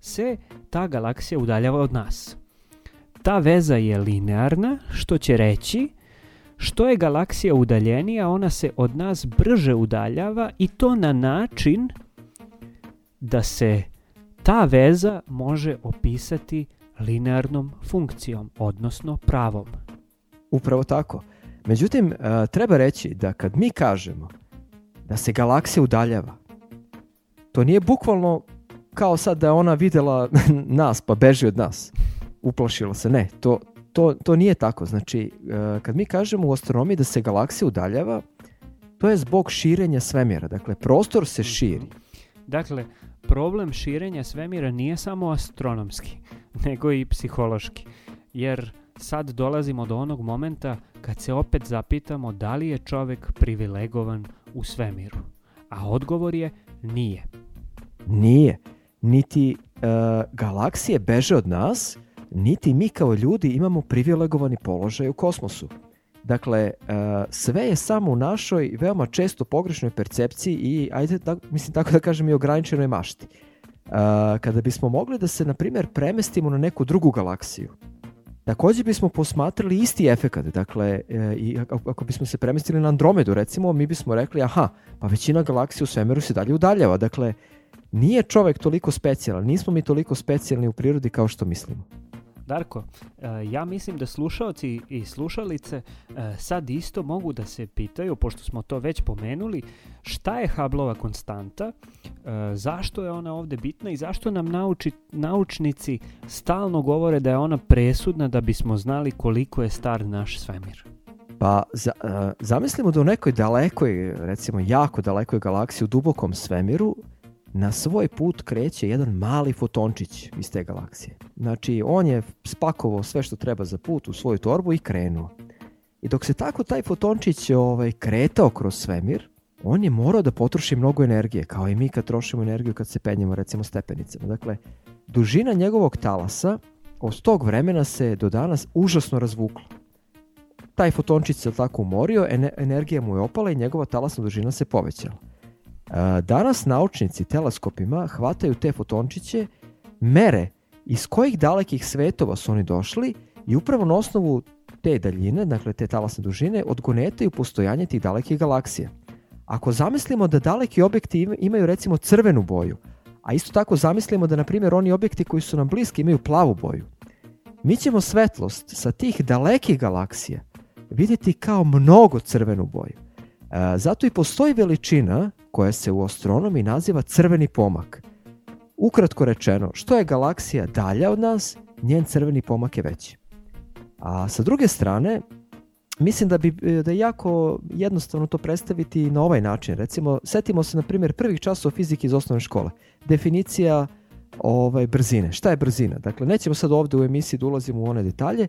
se ta galaksija udaljava od nas. Ta veza je linearna, što će reći što je galaksija udaljenija, ona se od nas brže udaljava i to na način da se ta veza može opisati linearnom funkcijom, odnosno pravom. Upravo tako. Međutim, e, treba reći da kad mi kažemo da se galaksija udaljava, to nije bukvalno kao sad da je ona videla nas pa beži od nas. Uplašila se. Ne, to, to, to nije tako. Znači, e, kad mi kažemo u astronomiji da se galaksija udaljava, to je zbog širenja svemira. Dakle, prostor se širi. Dakle, problem širenja svemira nije samo astronomski, nego i psihološki. Jer sad dolazimo do onog momenta kad se opet zapitamo da li je čovek privilegovan u svemiru. A odgovor je nije. Nije. Niti e, galaksije beže od nas, niti mi kao ljudi imamo privilegovani položaj u kosmosu. Dakle, e, sve je samo u našoj veoma često pogrešnoj percepciji i, ajde, da, mislim tako da kažem, i ograničenoj mašti. E, kada bismo mogli da se, na primjer, premestimo na neku drugu galaksiju, takođe bismo posmatrali isti efekat. Dakle, e, i ako, bismo se premestili na Andromedu, recimo, mi bismo rekli, aha, pa većina galaksija u svemiru se dalje udaljava. Dakle, nije čovek toliko specijalan, nismo mi toliko specijalni u prirodi kao što mislimo. Darko, e, ja mislim da slušalci i slušalice e, sad isto mogu da se pitaju, pošto smo to već pomenuli, šta je Hubbleova konstanta, e, zašto je ona ovde bitna i zašto nam nauči, naučnici stalno govore da je ona presudna da bismo znali koliko je star naš svemir. Pa za, zamislimo da u nekoj dalekoj, recimo jako dalekoj galaksiji u dubokom svemiru na svoj put kreće jedan mali fotončić iz te galaksije. Znači, on je spakovao sve što treba za put u svoju torbu i krenuo. I dok se tako taj fotončić ovaj, kretao kroz svemir, on je morao da potroši mnogo energije, kao i mi kad trošimo energiju kad se penjemo recimo stepenicama. Dakle, dužina njegovog talasa od tog vremena se do danas užasno razvukla. Taj fotončić se tako umorio, ene- energija mu je opala i njegova talasna dužina se povećala. Danas naučnici teleskopima hvataju te fotončiće, mere iz kojih dalekih svetova su oni došli i upravo na osnovu te daljine, dakle te talasne dužine, odgonetaju postojanje tih dalekih galaksija. Ako zamislimo da daleki objekti im- imaju recimo crvenu boju, a isto tako zamislimo da na primjer oni objekti koji su nam bliski imaju plavu boju, mi ćemo svetlost sa tih dalekih galaksija vidjeti kao mnogo crvenu boju. Zato i postoji veličina koja se u astronomiji naziva crveni pomak. Ukratko rečeno, što je galaksija dalja od nas, njen crveni pomak je veći. A sa druge strane, mislim da bi da je jako jednostavno to predstaviti na ovaj način. Recimo, setimo se na primjer prvih časova fizike iz osnovne škole. Definicija ovaj brzine. Šta je brzina? Dakle, nećemo sad ovde u emisiji da ulazimo u one detalje,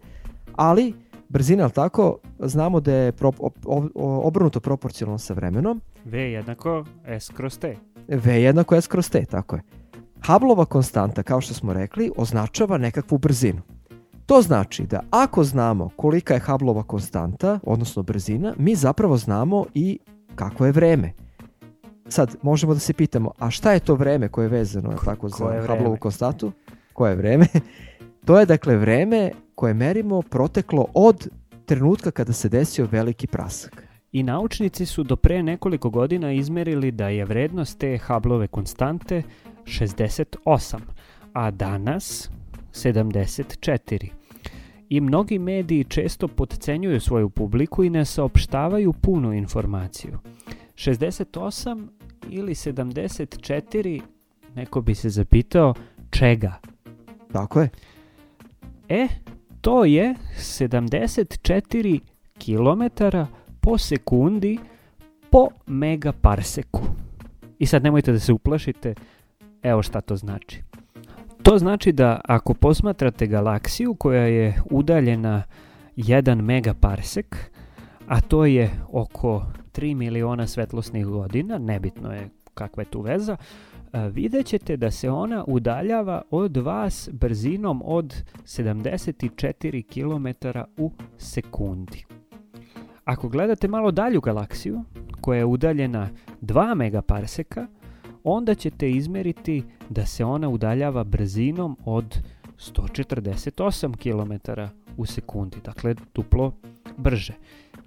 ali brzina, ali tako, znamo da je pro, ob- ob- obrnuto proporcionalno sa vremenom, V jednako S kroz T. V jednako S kroz T, tako je. Hubbleova konstanta, kao što smo rekli, označava nekakvu brzinu. To znači da ako znamo kolika je Hubbleova konstanta, odnosno brzina, mi zapravo znamo i kako je vreme. Sad, možemo da se pitamo, a šta je to vreme koje je vezano je tako za? Hubbleovu konstantu? Koje je vreme? to je dakle vreme koje merimo proteklo od trenutka kada se desio veliki prasak. I naučnici su do pre nekoliko godina izmerili da je vrednost te Hubbleove konstante 68, a danas 74. I mnogi mediji često podcenjuju svoju publiku i ne saopštavaju punu informaciju. 68 ili 74, neko bi se zapitao, čega? Tako je. E, to je 74 km po sekundi po megaparseku. I sad nemojte da se uplašite, evo šta to znači. To znači da ako posmatrate galaksiju koja je udaljena 1 megaparsek, a to je oko 3 miliona svetlosnih godina, nebitno je kakva je tu veza, vidjet ćete da se ona udaljava od vas brzinom od 74 km u sekundi. Ako gledate malo dalju galaksiju, koja je udaljena 2 megaparseka, onda ćete izmeriti da se ona udaljava brzinom od 148 km u sekundi, dakle duplo brže.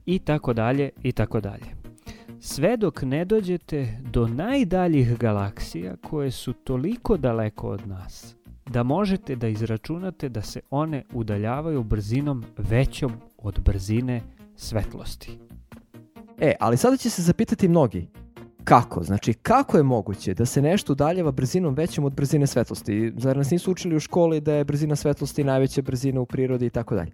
I tako dalje, i tako dalje. Sve dok ne dođete do najdaljih galaksija koje su toliko daleko od nas, da možete da izračunate da se one udaljavaju brzinom većom od brzine svetlosti. E, ali sada će se zapitati mnogi. Kako? Znači, kako je moguće da se nešto udaljava brzinom većom od brzine svetlosti? Zar nas nisu učili u školi da je brzina svetlosti najveća brzina u prirodi i tako dalje?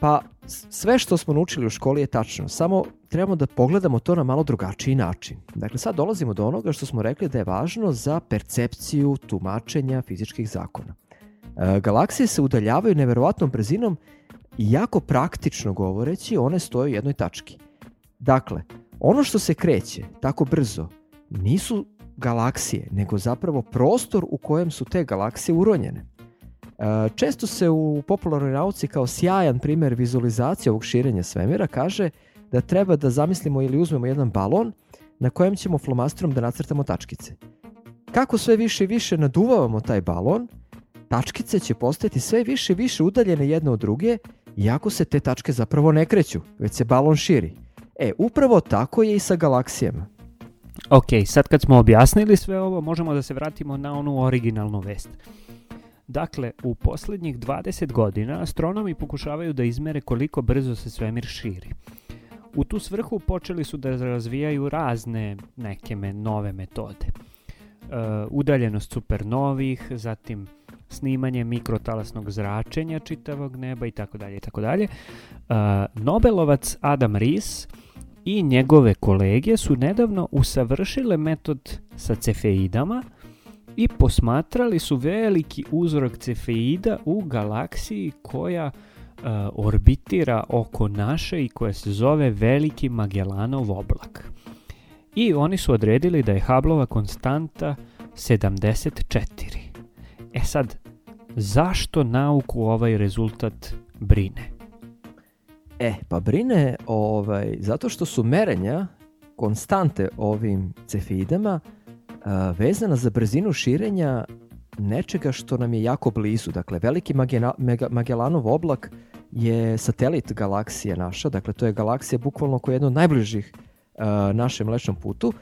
Pa, sve što smo naučili u školi je tačno, samo trebamo da pogledamo to na malo drugačiji način. Dakle, sad dolazimo do onoga što smo rekli da je važno za percepciju tumačenja fizičkih zakona. E, galaksije se udaljavaju neverovatnom brzinom i jako praktično govoreći one stoje u jednoj tački. Dakle, ono što se kreće tako brzo nisu galaksije, nego zapravo prostor u kojem su te galaksije uronjene. Često se u popularnoj nauci kao sjajan primjer vizualizacije ovog širenja svemira kaže da treba da zamislimo ili uzmemo jedan balon na kojem ćemo flomasterom da nacrtamo tačkice. Kako sve više i više naduvavamo taj balon, tačkice će postati sve više i više udaljene jedne od druge, iako se te tačke zapravo ne kreću, već se balon širi. E, upravo tako je i sa galaksijama. Ok, sad kad smo objasnili sve ovo, možemo da se vratimo na onu originalnu vest. Dakle, u posljednjih 20 godina astronomi pokušavaju da izmere koliko brzo se svemir širi. U tu svrhu počeli su da razvijaju razne neke me- nove metode. E, udaljenost supernovih, zatim snimanje mikrotalasnog zračenja čitavog neba i tako dalje i tako dalje. E, Nobelovac Adam Ries i njegove kolege su nedavno usavršile metod sa cefeidama i posmatrali su veliki uzrok cefeida u galaksiji koja e, orbitira oko naše i koja se zove Veliki Magellanov oblak. I oni su odredili da je Hubbleova konstanta 74. E sad, zašto nauku ovaj rezultat brine? E, pa brine ovaj, zato što su merenja konstante ovim cefidama a, vezana za brzinu širenja nečega što nam je jako blizu. Dakle, veliki Magena- Mega- Magellanov oblak je satelit galaksije naša, dakle to je galaksija bukvalno koja je jedna od najbližih a, našem mlečnom putu.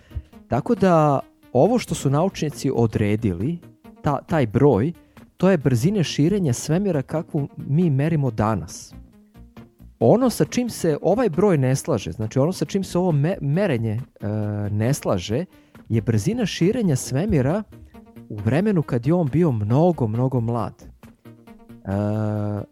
Tako da ovo što su naučnici odredili, ta, taj broj, to je brzine širenja svemira kakvu mi merimo danas ono sa čim se ovaj broj ne slaže, znači ono sa čim se ovo me- merenje e, ne slaže, je brzina širenja svemira u vremenu kad je on bio mnogo, mnogo mlad. E,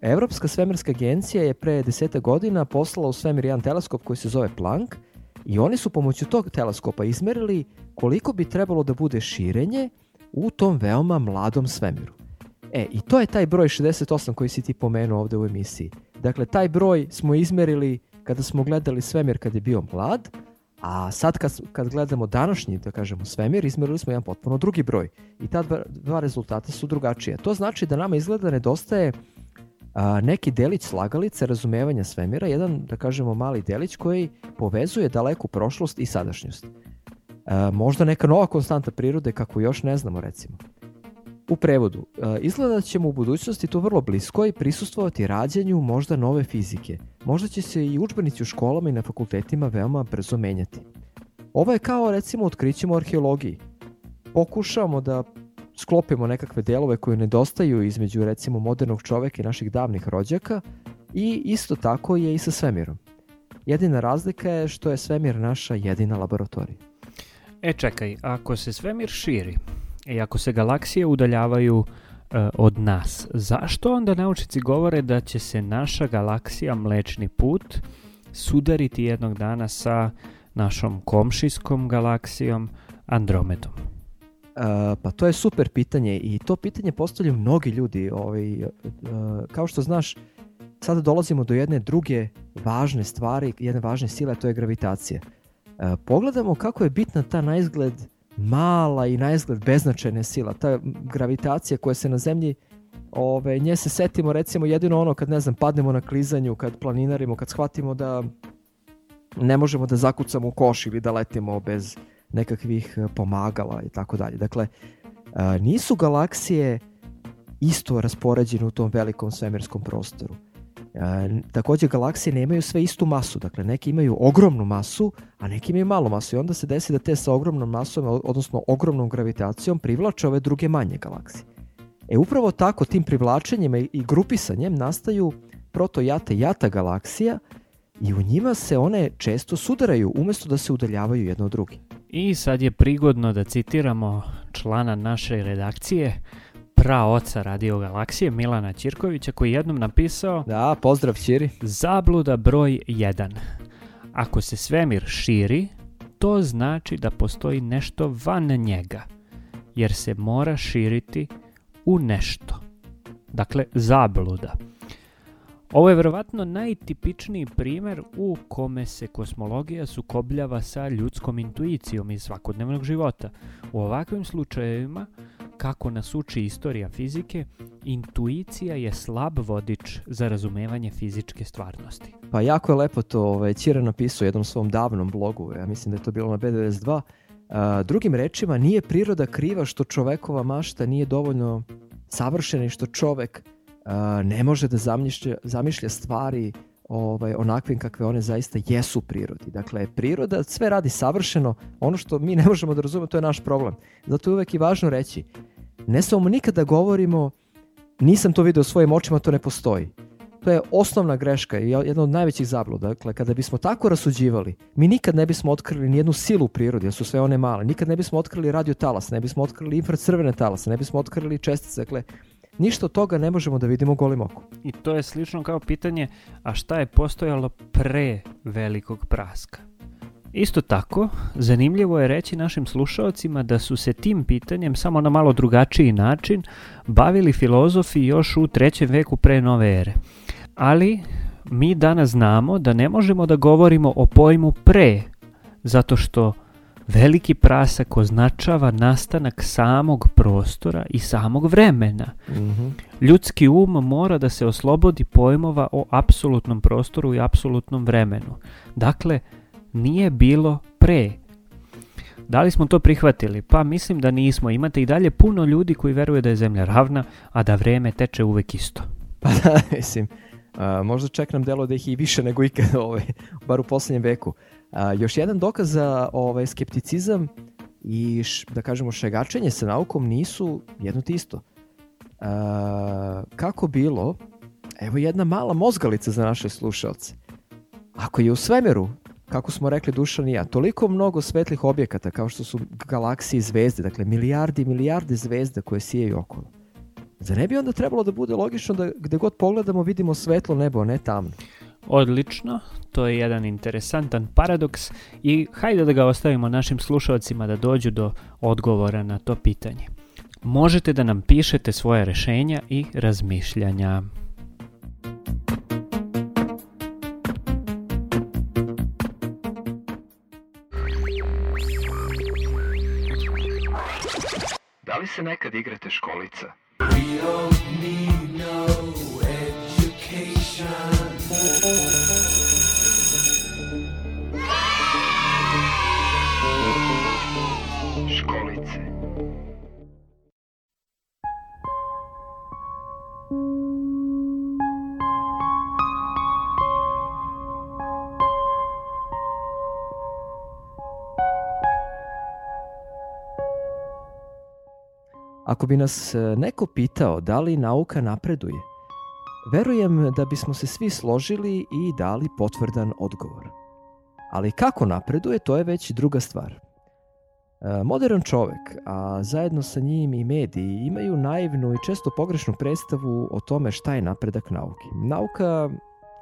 Evropska svemirska agencija je pre deseta godina poslala u svemir jedan teleskop koji se zove Planck i oni su pomoću tog teleskopa izmerili koliko bi trebalo da bude širenje u tom veoma mladom svemiru. E, i to je taj broj 68 koji si ti pomenuo ovde u emisiji. Dakle, taj broj smo izmerili kada smo gledali svemir kad je bio mlad, a sad kad, kad gledamo današnji, da kažemo, svemir, izmerili smo jedan potpuno drugi broj. I ta dva, dva rezultata su drugačije. To znači da nama izgleda nedostaje a, neki delić slagalice razumevanja svemira, jedan, da kažemo, mali delić koji povezuje daleku prošlost i sadašnjost. A, možda neka nova konstanta prirode, kako još ne znamo, recimo. U prevodu, e, izgleda da ćemo u budućnosti to vrlo blisko i prisustvovati rađanju možda nove fizike. Možda će se i učbenici u školama i na fakultetima veoma brzo menjati. Ovo je kao recimo otkrićemo arheologiji. Pokušavamo da sklopimo nekakve delove koje nedostaju između recimo modernog čoveka i naših davnih rođaka i isto tako je i sa svemirom. Jedina razlika je što je svemir naša jedina laboratorija. E čekaj, ako se svemir širi i ako se galaksije udaljavaju e, od nas, zašto onda naučnici govore da će se naša galaksija Mlečni put sudariti jednog dana sa našom komšijskom galaksijom Andromedom? Uh, pa to je super pitanje i to pitanje postavljaju mnogi ljudi. Ovaj, uh, kao što znaš, sada dolazimo do jedne druge važne stvari, jedne važne sile, a to je gravitacija. Uh, pogledamo kako je bitna ta na izgled mala i na izgled beznačajna sila, ta gravitacija koja se na zemlji Ove, nje se setimo recimo jedino ono kad ne znam padnemo na klizanju, kad planinarimo, kad shvatimo da ne možemo da zakucamo u koš ili da letimo bez nekakvih e, pomagala i tako dalje. Dakle, a, nisu galaksije isto raspoređene u tom velikom svemirskom prostoru. Takođe, galaksije nemaju sve istu masu, dakle neki imaju ogromnu masu, a neki imaju malu masu i onda se desi da te sa ogromnom masom, odnosno ogromnom gravitacijom privlače ove druge manje galaksije. E upravo tako, tim privlačenjem i grupisanjem nastaju proto-jata i jata galaksija i u njima se one često sudaraju umesto da se udaljavaju jedno od druge. I sad je prigodno da citiramo člana naše redakcije, praoca Radio Galaksije Milana Ćirkovića koji je jednom napisao Da, pozdrav Ćiri. Zabluda broj 1. Ako se svemir širi, to znači da postoji nešto van njega, jer se mora širiti u nešto. Dakle, zabluda. Ovo je verovatno najtipičniji primer u kome se kosmologija sukobljava sa ljudskom intuicijom iz svakodnevnog života. U ovakvim slučajevima, kako nas uči istorija fizike, intuicija je slab vodič za razumevanje fizičke stvarnosti. Pa jako je lepo to ovaj, Ćira napisao u jednom svom davnom blogu, ja mislim da je to bilo na B92. A, drugim rečima, nije priroda kriva što čovekova mašta nije dovoljno savršena i što čovek ne može da zamišlja, zamišlja stvari ovaj, onakvim kakve one zaista jesu prirodi. Dakle, priroda sve radi savršeno, ono što mi ne možemo da razumemo, to je naš problem. Zato je uvek i važno reći, ne samo nikada govorimo nisam to video svojim očima, to ne postoji. To je osnovna greška i jedna od najvećih zabluda. Dakle, kada bismo tako rasuđivali, mi nikad ne bismo otkrili ni jednu silu u prirodi, jer su sve one male. Nikad ne bismo otkrili radio talas, ne bismo otkrili infracrvene talase, ne bismo otkrili čestice. Dakle, ništa od toga ne možemo da vidimo golim okom. I to je slično kao pitanje, a šta je postojalo pre velikog praska? Isto tako, zanimljivo je reći našim slušaocima da su se tim pitanjem samo na malo drugačiji način bavili filozofi još u trećem veku pre nove ere. Ali mi danas znamo da ne možemo da govorimo o pojmu pre, zato što veliki prasak označava nastanak samog prostora i samog vremena. Mhm. Ljudski um mora da se oslobodi pojmova o apsolutnom prostoru i apsolutnom vremenu. Dakle, nije bilo pre. Da li smo to prihvatili? Pa mislim da nismo. Imate i dalje puno ljudi koji veruju da je zemlja ravna, a da vreme teče uvek isto. Pa da, mislim, a, možda čak nam delo da ih i više nego ikad, ovaj, bar u poslednjem veku. A, još jedan dokaz za ovaj, skepticizam i š, da kažemo šegačenje sa naukom nisu jedno te isto. A, kako bilo, evo jedna mala mozgalica za naše slušalce. Ako je u svemiru, kako smo rekli Dušan i ja, toliko mnogo svetlih objekata kao što su galaksije i zvezde, dakle milijardi i milijarde zvezda koje sijaju okolo. Zar ne bi onda trebalo da bude logično da gde god pogledamo vidimo svetlo nebo, a ne tamno? Odlično, to je jedan interesantan paradoks i hajde da ga ostavimo našim slušalcima da dođu do odgovora na to pitanje. Možete da nam pišete svoje rešenja i razmišljanja. Da li se nekad igrate školica? Školice. Ako bi nas e, neko pitao da li nauka napreduje, verujem da bismo se svi složili i dali potvrdan odgovor. Ali kako napreduje, to je već druga stvar. E, Modern čovek, a zajedno sa njim i mediji, imaju naivnu i često pogrešnu predstavu o tome šta je napredak nauke. Nauka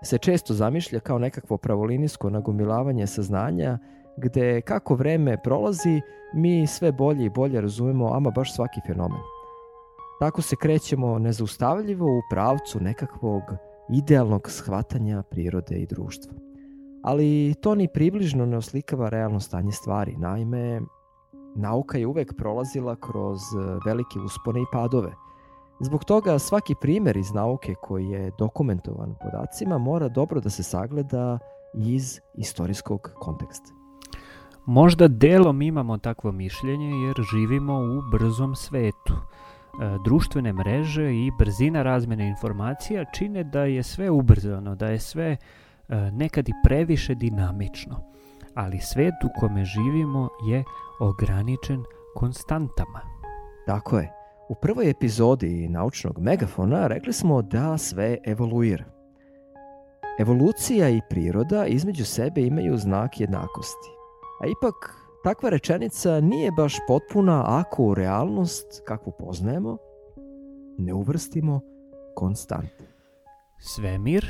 se često zamišlja kao nekakvo pravolinijsko nagomilavanje saznanja, gde kako vreme prolazi, mi sve bolje i bolje razumemo ama baš svaki fenomen. Tako se krećemo nezaustavljivo u pravcu nekakvog idealnog shvatanja prirode i društva. Ali to ni približno ne oslikava realno stanje stvari. Naime, nauka je uvek prolazila kroz e, velike uspone i padove. Zbog toga svaki primer iz nauke koji je dokumentovan podacima mora dobro da se sagleda iz istorijskog konteksta. Možda delom imamo takvo mišljenje jer živimo u brzom svetu. E, društvene mreže i brzina razmene informacija čine da je sve ubrzano, da je sve e, nekad i previše dinamično. Ali svet u kome živimo je ograničen konstantama. Tako je. U prvoj epizodi naučnog megafona rekli smo da sve evoluira. Evolucija i priroda između sebe imaju znak jednakosti. A ipak, takva rečenica nije baš potpuna ako u realnost, kakvu poznajemo, ne uvrstimo konstante. Svemir,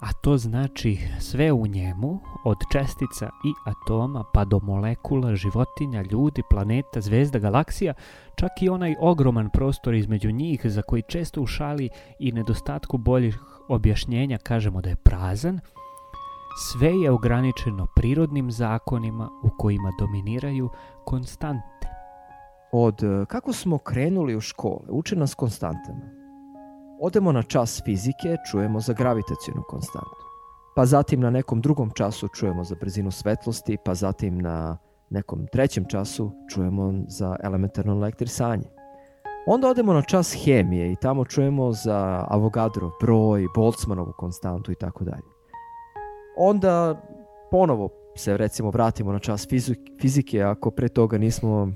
a to znači sve u njemu, od čestica i atoma pa do molekula, životinja, ljudi, planeta, zvezda, galaksija, čak i onaj ogroman prostor između njih za koji često u šali i nedostatku boljih objašnjenja kažemo da je prazan, sve je ograničeno prirodnim zakonima u kojima dominiraju konstante. Od e, kako smo krenuli u škole, uče nas konstantama. Odemo na čas fizike, čujemo za gravitacijonu konstantu. Pa zatim na nekom drugom času čujemo za brzinu svetlosti, pa zatim na nekom trećem času čujemo za elementarno elektrisanje. Onda odemo na čas hemije i tamo čujemo za Avogadro broj, Boltzmanovu konstantu i tako dalje. Onda ponovo se recimo vratimo na čas fizik- fizike ako pre toga nismo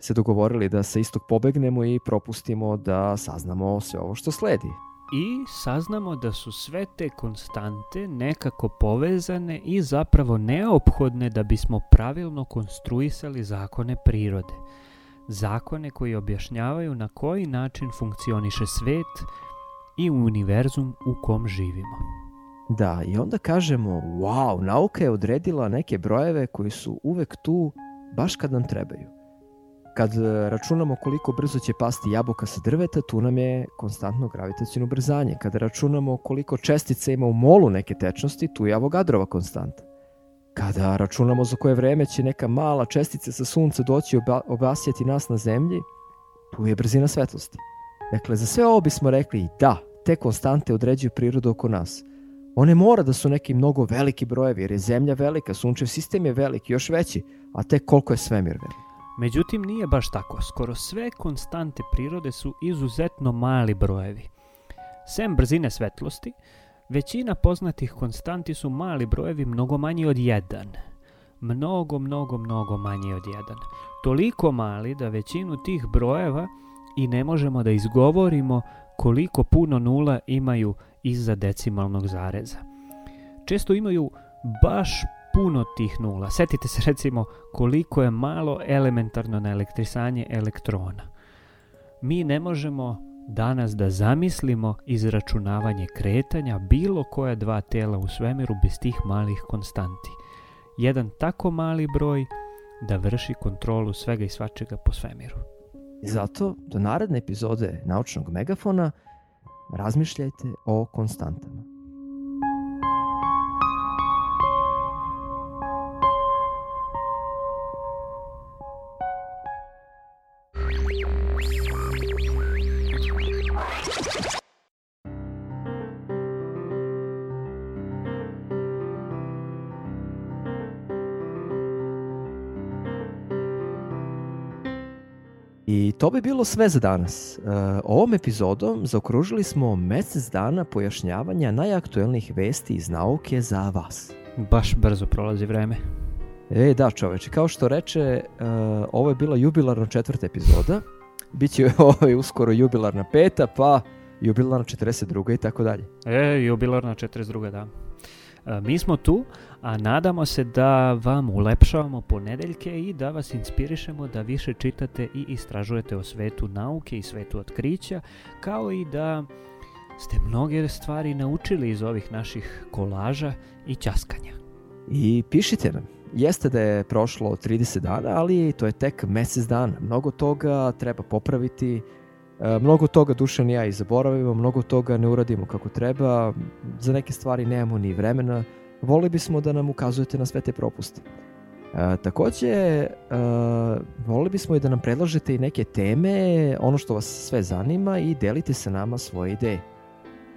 se dogovorili da sa istog pobegnemo i propustimo da saznamo sve ovo što sledi. I saznamo da su sve te konstante nekako povezane i zapravo neophodne da bismo pravilno konstruisali zakone prirode. Zakone koji objašnjavaju na koji način funkcioniše svet i univerzum u kom živimo. Da, i onda kažemo, wow, nauka je odredila neke brojeve koji su uvek tu baš kad nam trebaju. Kad e, računamo koliko brzo će pasti jabuka sa drveta, tu nam je konstantno gravitacijno ubrzanje. Kada računamo koliko čestica ima u molu neke tečnosti, tu je Avogadrova konstanta. Kada računamo za koje vreme će neka mala čestica sa sunca doći oba, obasjati nas na zemlji, tu je brzina svetlosti. Dakle, za sve ovo bismo rekli da, te konstante određuju prirodu oko nas. One mora da su neki mnogo veliki brojevi, jer je zemlja velika, sunčev sistem je veliki, još veći, a tek koliko je svemir veliki. Međutim, nije baš tako. Skoro sve konstante prirode su izuzetno mali brojevi. Sem brzine svetlosti, većina poznatih konstanti su mali brojevi mnogo manji od 1. Mnogo, mnogo, mnogo manji od 1. Toliko mali da većinu tih brojeva i ne možemo da izgovorimo koliko puno nula imaju iza decimalnog zareza. Često imaju baš puno tih nula. Setite se recimo koliko je malo elementarno naelektrisanje elektrona. Mi ne možemo danas da zamislimo izračunavanje kretanja bilo koja dva tela u svemiru bez tih malih konstanti. Jedan tako mali broj da vrši kontrolu svega i svačega po svemiru. Zato, do naredne epizode Naučnog megafona, razmišljajte o konstantama. To bi bilo sve za danas. E, ovom epizodom zaokružili smo mesec dana pojašnjavanja najaktuelnijih vesti iz nauke za vas. Baš brzo prolazi vreme. E, da čoveče, kao što reče, e, ovo je bila jubilarna četvrta epizoda. Biće ovo je uskoro jubilarna peta, pa jubilarna 42. i tako dalje. E, jubilarna 42. da. E, Mi smo tu, a nadamo se da vam ulepšavamo ponedeljke i da vas inspirišemo da više čitate i istražujete o svetu nauke i svetu otkrića, kao i da ste mnoge stvari naučili iz ovih naših kolaža i ćaskanja. I pišite nam. Jeste da je prošlo 30 dana, ali to je tek mesec dana. Mnogo toga treba popraviti, e, mnogo toga Dušan i ja i zaboravimo, mnogo toga ne uradimo kako treba, za neke stvari nemamo ni vremena, voli bismo da nam ukazujete na sve te propuste. E, takođe, e, volili bismo i da nam predlažete i neke teme, ono što vas sve zanima i delite sa nama svoje ideje.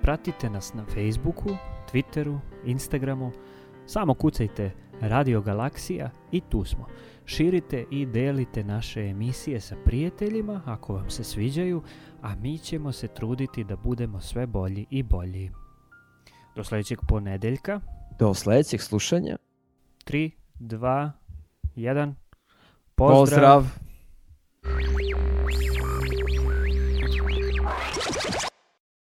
Pratite nas na Facebooku, Twitteru, Instagramu, samo kucajte Radio Galaksija i tu smo. Širite i delite naše emisije sa prijateljima ako vam se sviđaju, a mi ćemo se truditi da budemo sve bolji i bolji. Do sljedećeg ponedeljka, Do sledećeg slušanja. 3, 2, 1. Pozdrav! Pozdrav.